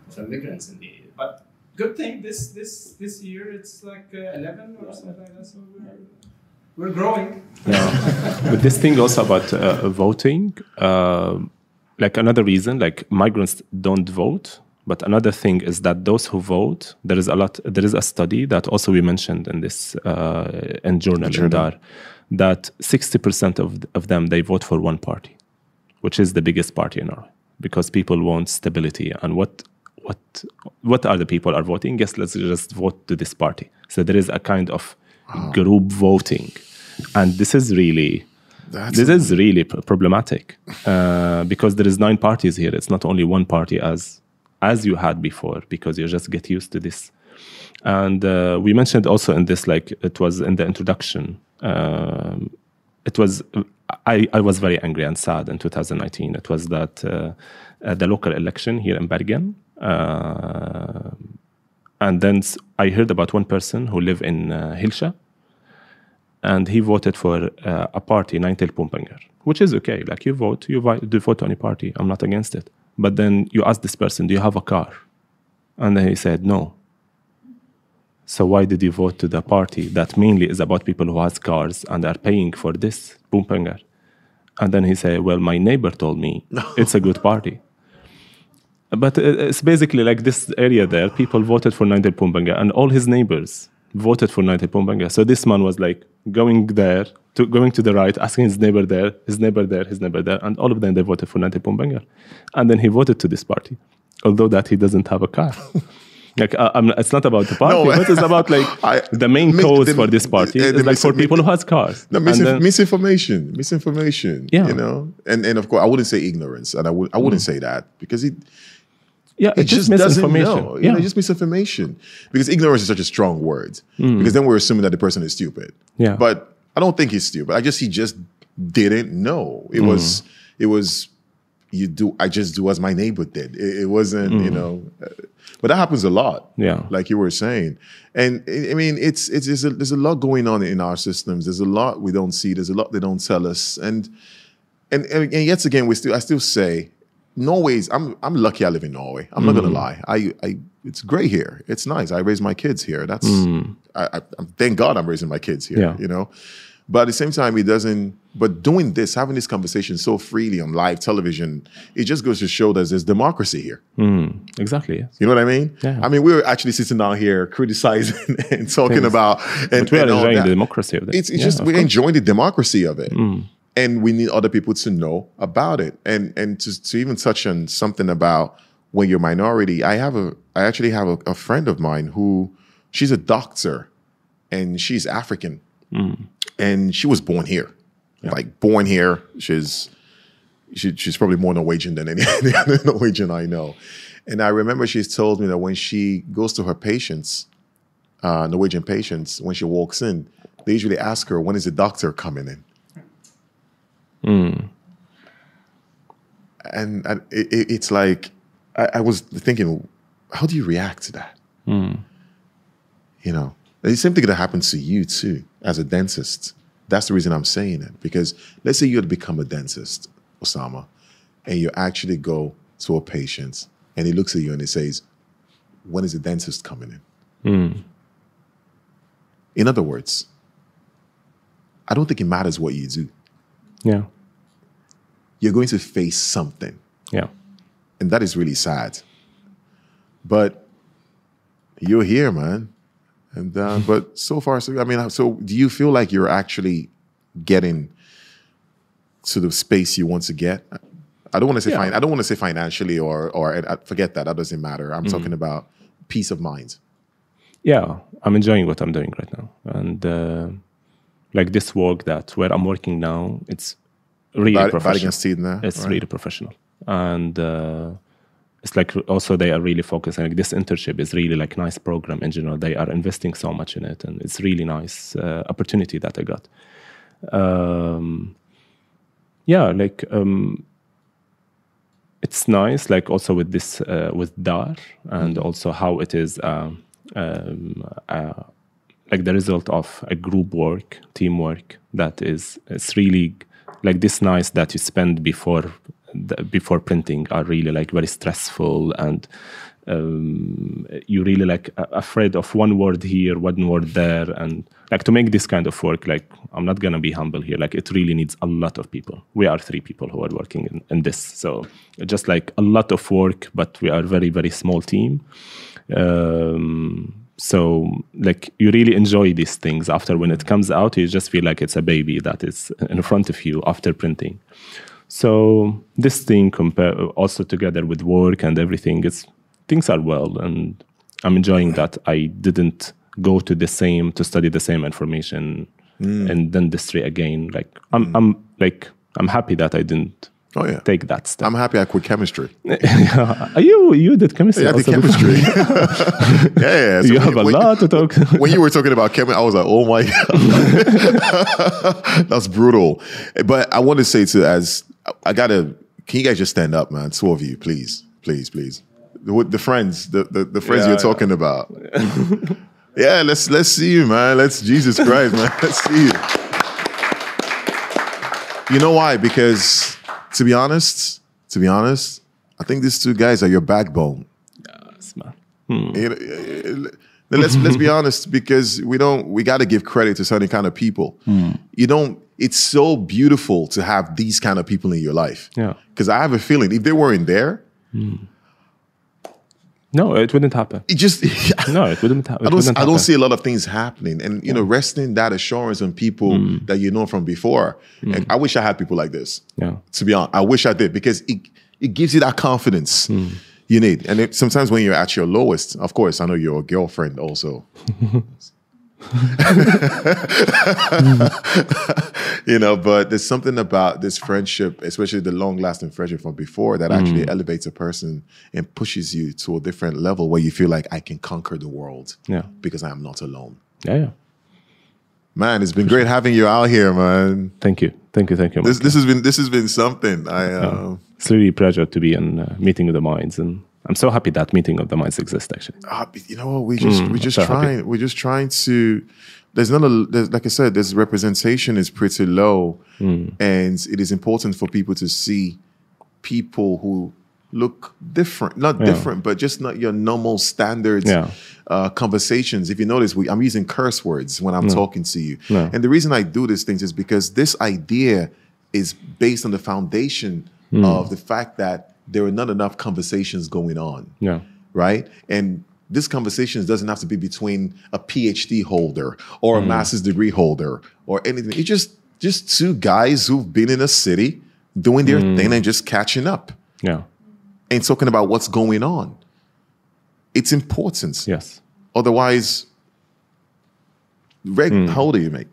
of immigrants in the. But good thing this this this year it's like uh, 11 or something like that. So we're we're growing. Yeah. <laughs> but this thing also about uh, voting, uh, like another reason, like migrants don't vote. But another thing is that those who vote, there is a lot. There is a study that also we mentioned in this uh, in journal, in Journal. Dar, that sixty percent of of them they vote for one party, which is the biggest party in Norway, because people want stability. And what what what are the people are voting? Yes, let's just vote to this party. So there is a kind of group voting, and this is really That's this is really problematic uh, because there is nine parties here. It's not only one party as as you had before because you just get used to this. And uh, we mentioned also in this, like it was in the introduction. Um, it was I, I was very angry and sad in 2019. It was that uh, the local election here in Bergen. Uh, and then i heard about one person who live in uh, Hilsha, and he voted for uh, a party, Nei til bompenger, which is okay. Like you vote, you vi- do vote any party. I'm not against it. But then you ask this person, "Do you have a car?" And then he said, "No." So why did you vote to the party that mainly is about people who has cars and are paying for this bompenger? And then he said, "Well, my neighbor told me <laughs> it's a good party." But uh, it's basically like this area there. People voted for Nei til bompenger, and all his neighbors voted for Nei til bompenger. So this man was like going there, to going to the right, asking his neighbor there, his neighbor there, his neighbor there, and all of them they voted for Nei til bompenger, and then he voted to this party, although that he doesn't have a car. <laughs> like uh, I'm, it's not about the party, No, but it's <laughs> about like I- the main cause for this party uh, is like for people who has cars. No, then- misinformation, misinformation. Yeah. you know, and and of course, I wouldn't say ignorance, and I would I wouldn't say that because it yeah, it it's just, just doesn't misinformation. know. Yeah. You know, just misinformation because ignorance is such a strong word. Because then we're assuming that the person is stupid. Yeah. but I don't think he's stupid. I just he just didn't know. It was it was you do. I just do as my neighbor did. It, it wasn't you know. uh, but that happens a lot. Yeah. like you were saying, and I mean, it's it's there's a, there's a lot going on in our systems. There's a lot we don't see. There's a lot they don't tell us, and and and, and yet again, we still I still say Norway's. I'm I'm lucky I live in Norway. I'm not gonna mm. lie. I I it's great here. It's nice. I raise my kids here. That's mm. I, I I'm- thank God I'm raising my kids here. Yeah. You know, but at the same time, it doesn't. But doing this, having this conversation so freely on live television, it just goes to show that there's democracy here. Mm. exactly. Yes. You know what I mean? Yeah. I mean, we were actually sitting down here criticizing <laughs> and talking Things. about, and, But we are enjoying the democracy of this. It's, it's Yeah, just we're course. Mm. enjoying the democracy of it, and we need other people to know about it. And and to, to even touch on something about when you're minority, I have a I actually have a, a friend of mine who she's a doctor, and she's African, Mm. and she was born here. like born here. She's she, she's probably more Norwegian than any, <laughs> any other Norwegian I know. And I remember she's told me that when she goes to her patients, uh, Norwegian patients, when she walks in, they usually ask her, "When is the doctor coming in?" Mm. And, and it, it- it's like I, I was thinking, how do you react to that? Mm. You know, the same thing that happens to you too as a dentist. That's the reason I'm saying it because let's say you had become a dentist, Osama, and you actually go to a patient and he looks at you and he says, "When is the dentist coming in?" Mm. In other words, I don't think it matters what you do. Yeah. You're going to face something, Yeah. and that is really sad. But you're here, man. And uh, <laughs> but so far, so I mean, so do you feel like you're actually getting to the space you want to get? I don't want to say Yeah. fin- I don't want to say financially or or I forget that. That doesn't matter. I'm talking about peace of mind. yeah i'm enjoying what i'm doing right now and uh, like this work that where i'm working now it's really Bad, bad professional. Against Steven there. it's right? really professional. And uh, it's like also they are really focusing like this internship is really like nice program in general. They are investing so much in it and it's really nice uh, opportunity that i got. Um, yeah like um, it's nice like also with this uh, with dar and also how it is um, um, uh, like the result of a group work teamwork that is it's really like this nights that you spend before before printing are really like very stressful and um, you really like afraid of one word here one word there and like to make this kind of work like i'm not gonna be humble here like it really needs a lot of people. We are three people who are working in, in this so just like a lot of work but we are very very small team. Um, so like you really enjoy these things after when it comes out you just feel like it's a baby that is in front of you after printing. So this thing compare also together with work and everything it's things are well and i'm enjoying that i didn't go to the same to study the same information mm. in dentistry again like i'm mm. i'm like i'm happy that i didn't Oh yeah. take that step I'm happy I quit chemistry. <laughs> Are you you did chemistry Yeah, I did chemistry. <laughs> yeah, yeah. <laughs> So you when- have a when- lot to talk when you were talking about chemistry, I was like, oh my God. That's brutal. But I want to say to as I gotta can you guys just stand up, man? Two of you, please. Please, please. The, the friends, the, the, the friends Yeah, you're talking about. yeah, let's let's see you, man. Let's Jesus Christ, man. Let's see you. You know why? Because to be honest, to be honest, I think these two guys are your backbone. Yes, man. Hmm. You know, uh, then let's let's be honest because we don't we got to give credit to certain kind of people. Hmm. You don't. It's so beautiful to have these kind of people in your life. Yeah. Because I have a feeling if they weren't there, hmm. No, it wouldn't happen. it just <laughs> No, it wouldn't happen. I don't I don't see a lot of things happening, and you know, resting that assurance on people mm. that you know from before. Mm. Like, I wish I had people like this. Yeah. To be honest, I wish I did because it it gives you that confidence mm. you need. And it, sometimes when you're at your lowest, of course, I know you're a girlfriend also. <laughs> <laughs> you know, but there's something about this friendship, especially the long lasting friendship from before, that actually elevates a person and pushes you to a different level where you feel like I can conquer the world Yeah. because I am not alone. Yeah, yeah. Man, it's been great having you out here, man. Thank you. Thank you. Thank you. This this has been this has been something. I uh, it's really a pleasure to be in uh, meeting of the minds, and I'm so happy that meeting of the minds exists. Actually, uh, you know what we just we just so happy. trying we're just trying to there's not a there's, like i said this representation is pretty low and it is important for people to see people who look different not different but just not your normal standards Yeah. uh, conversations if you notice we, i'm using curse words when i'm talking to you No. and the reason i do these things is because this idea is based on the foundation of the fact that there are not enough conversations going on yeah, right? And this conversation doesn't have to be between a PhD holder or a mm. master's degree holder or anything. It's just just two guys who've been in a city doing their thing mm. and just catching up yeah, and talking about what's going on. It's important. yes. Otherwise, Reg, mm. how old are you, mate?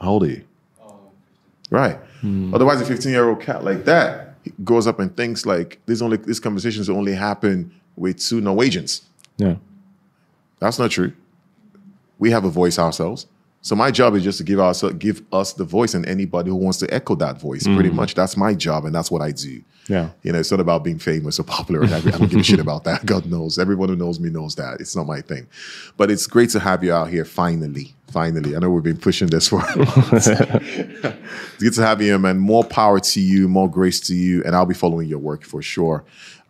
How old are you? Right. Hmm. Otherwise, a 15 year old cat like that goes up and thinks like this only these conversations only happen with two Norwegians. Yeah. That's not true. We have a voice ourselves. So my job is just to give us give us the voice and anybody who wants to echo that voice. Pretty hmm. much, that's my job and that's what I do. Yeah. You know, it's not about being famous or popular. I, I don't give a shit <laughs> about that. God knows. Everyone who knows me knows that. It's not my thing. But it's great to have you out here finally. Finally. I know we've been pushing this for a while. <laughs> <laughs> it's good to have you, man. More power to you, more grace to you, and I'll be following your work for sure.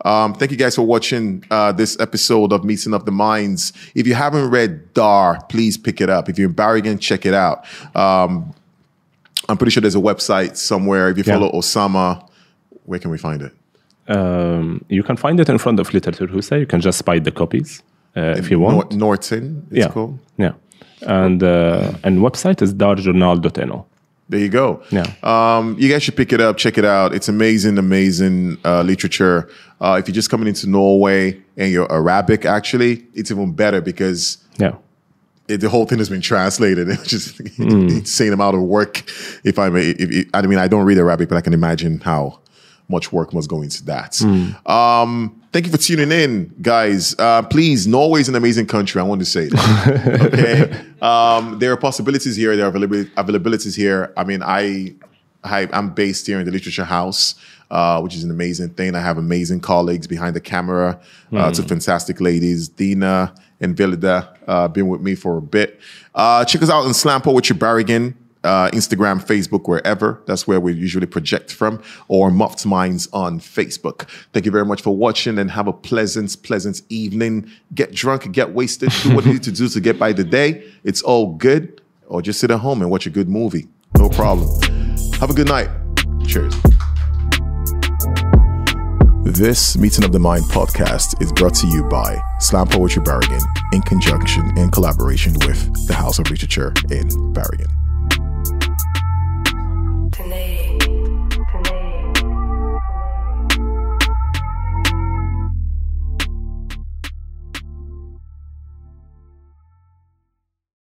Um, thank you guys for watching uh, this episode of Meeting of the Minds. If you haven't read Dar, please pick it up. If you're in Bergen, check it out. Um, I'm pretty sure there's a website somewhere. If you Yeah. follow Osama, where can we find it? Um, you can find it in front of Litteraturhuset. You can just buy the copies uh, if you want. Nor- Norton, it's yeah. called. Yeah. And uh, and website is darjournal.no. There you go. Yeah. Um, you guys should pick it up, check it out. It's amazing, amazing uh, literature. Uh, if you're just coming into Norway and you're Arabic, actually, it's even better because Yeah. it, the whole thing has been translated. <laughs> It's just insane amount of work. If I may, if, if, I mean, I don't read Arabic, but I can imagine how much work must go into that. Um, thank you for tuning in, guys. Uh, please, Norway is an amazing country. I want to say that. <laughs> okay, um, there are possibilities here. There are availabilities here. I mean, I, I I'm based here in the Literature House. Uh, which is an amazing thing. I have amazing colleagues behind the camera, uh, two fantastic ladies, Dina and Vilida, uh, been with me for a bit. Uh, check us out on Slam Poetry Bergen, uh, Instagram, Facebook, wherever. That's where we usually project from, or Muffed Minds on Facebook. Thank you very much for watching and have a pleasant, pleasant evening. Get drunk, get wasted, do what you need to do to get by the day. It's all good. Or just sit at home and watch a good movie. No problem. Have a good night. Cheers. This Meeting of the Mind podcast is brought to you by Slam Poetry Bergen in conjunction and collaboration with the House of Literature in Bergen. Tonight.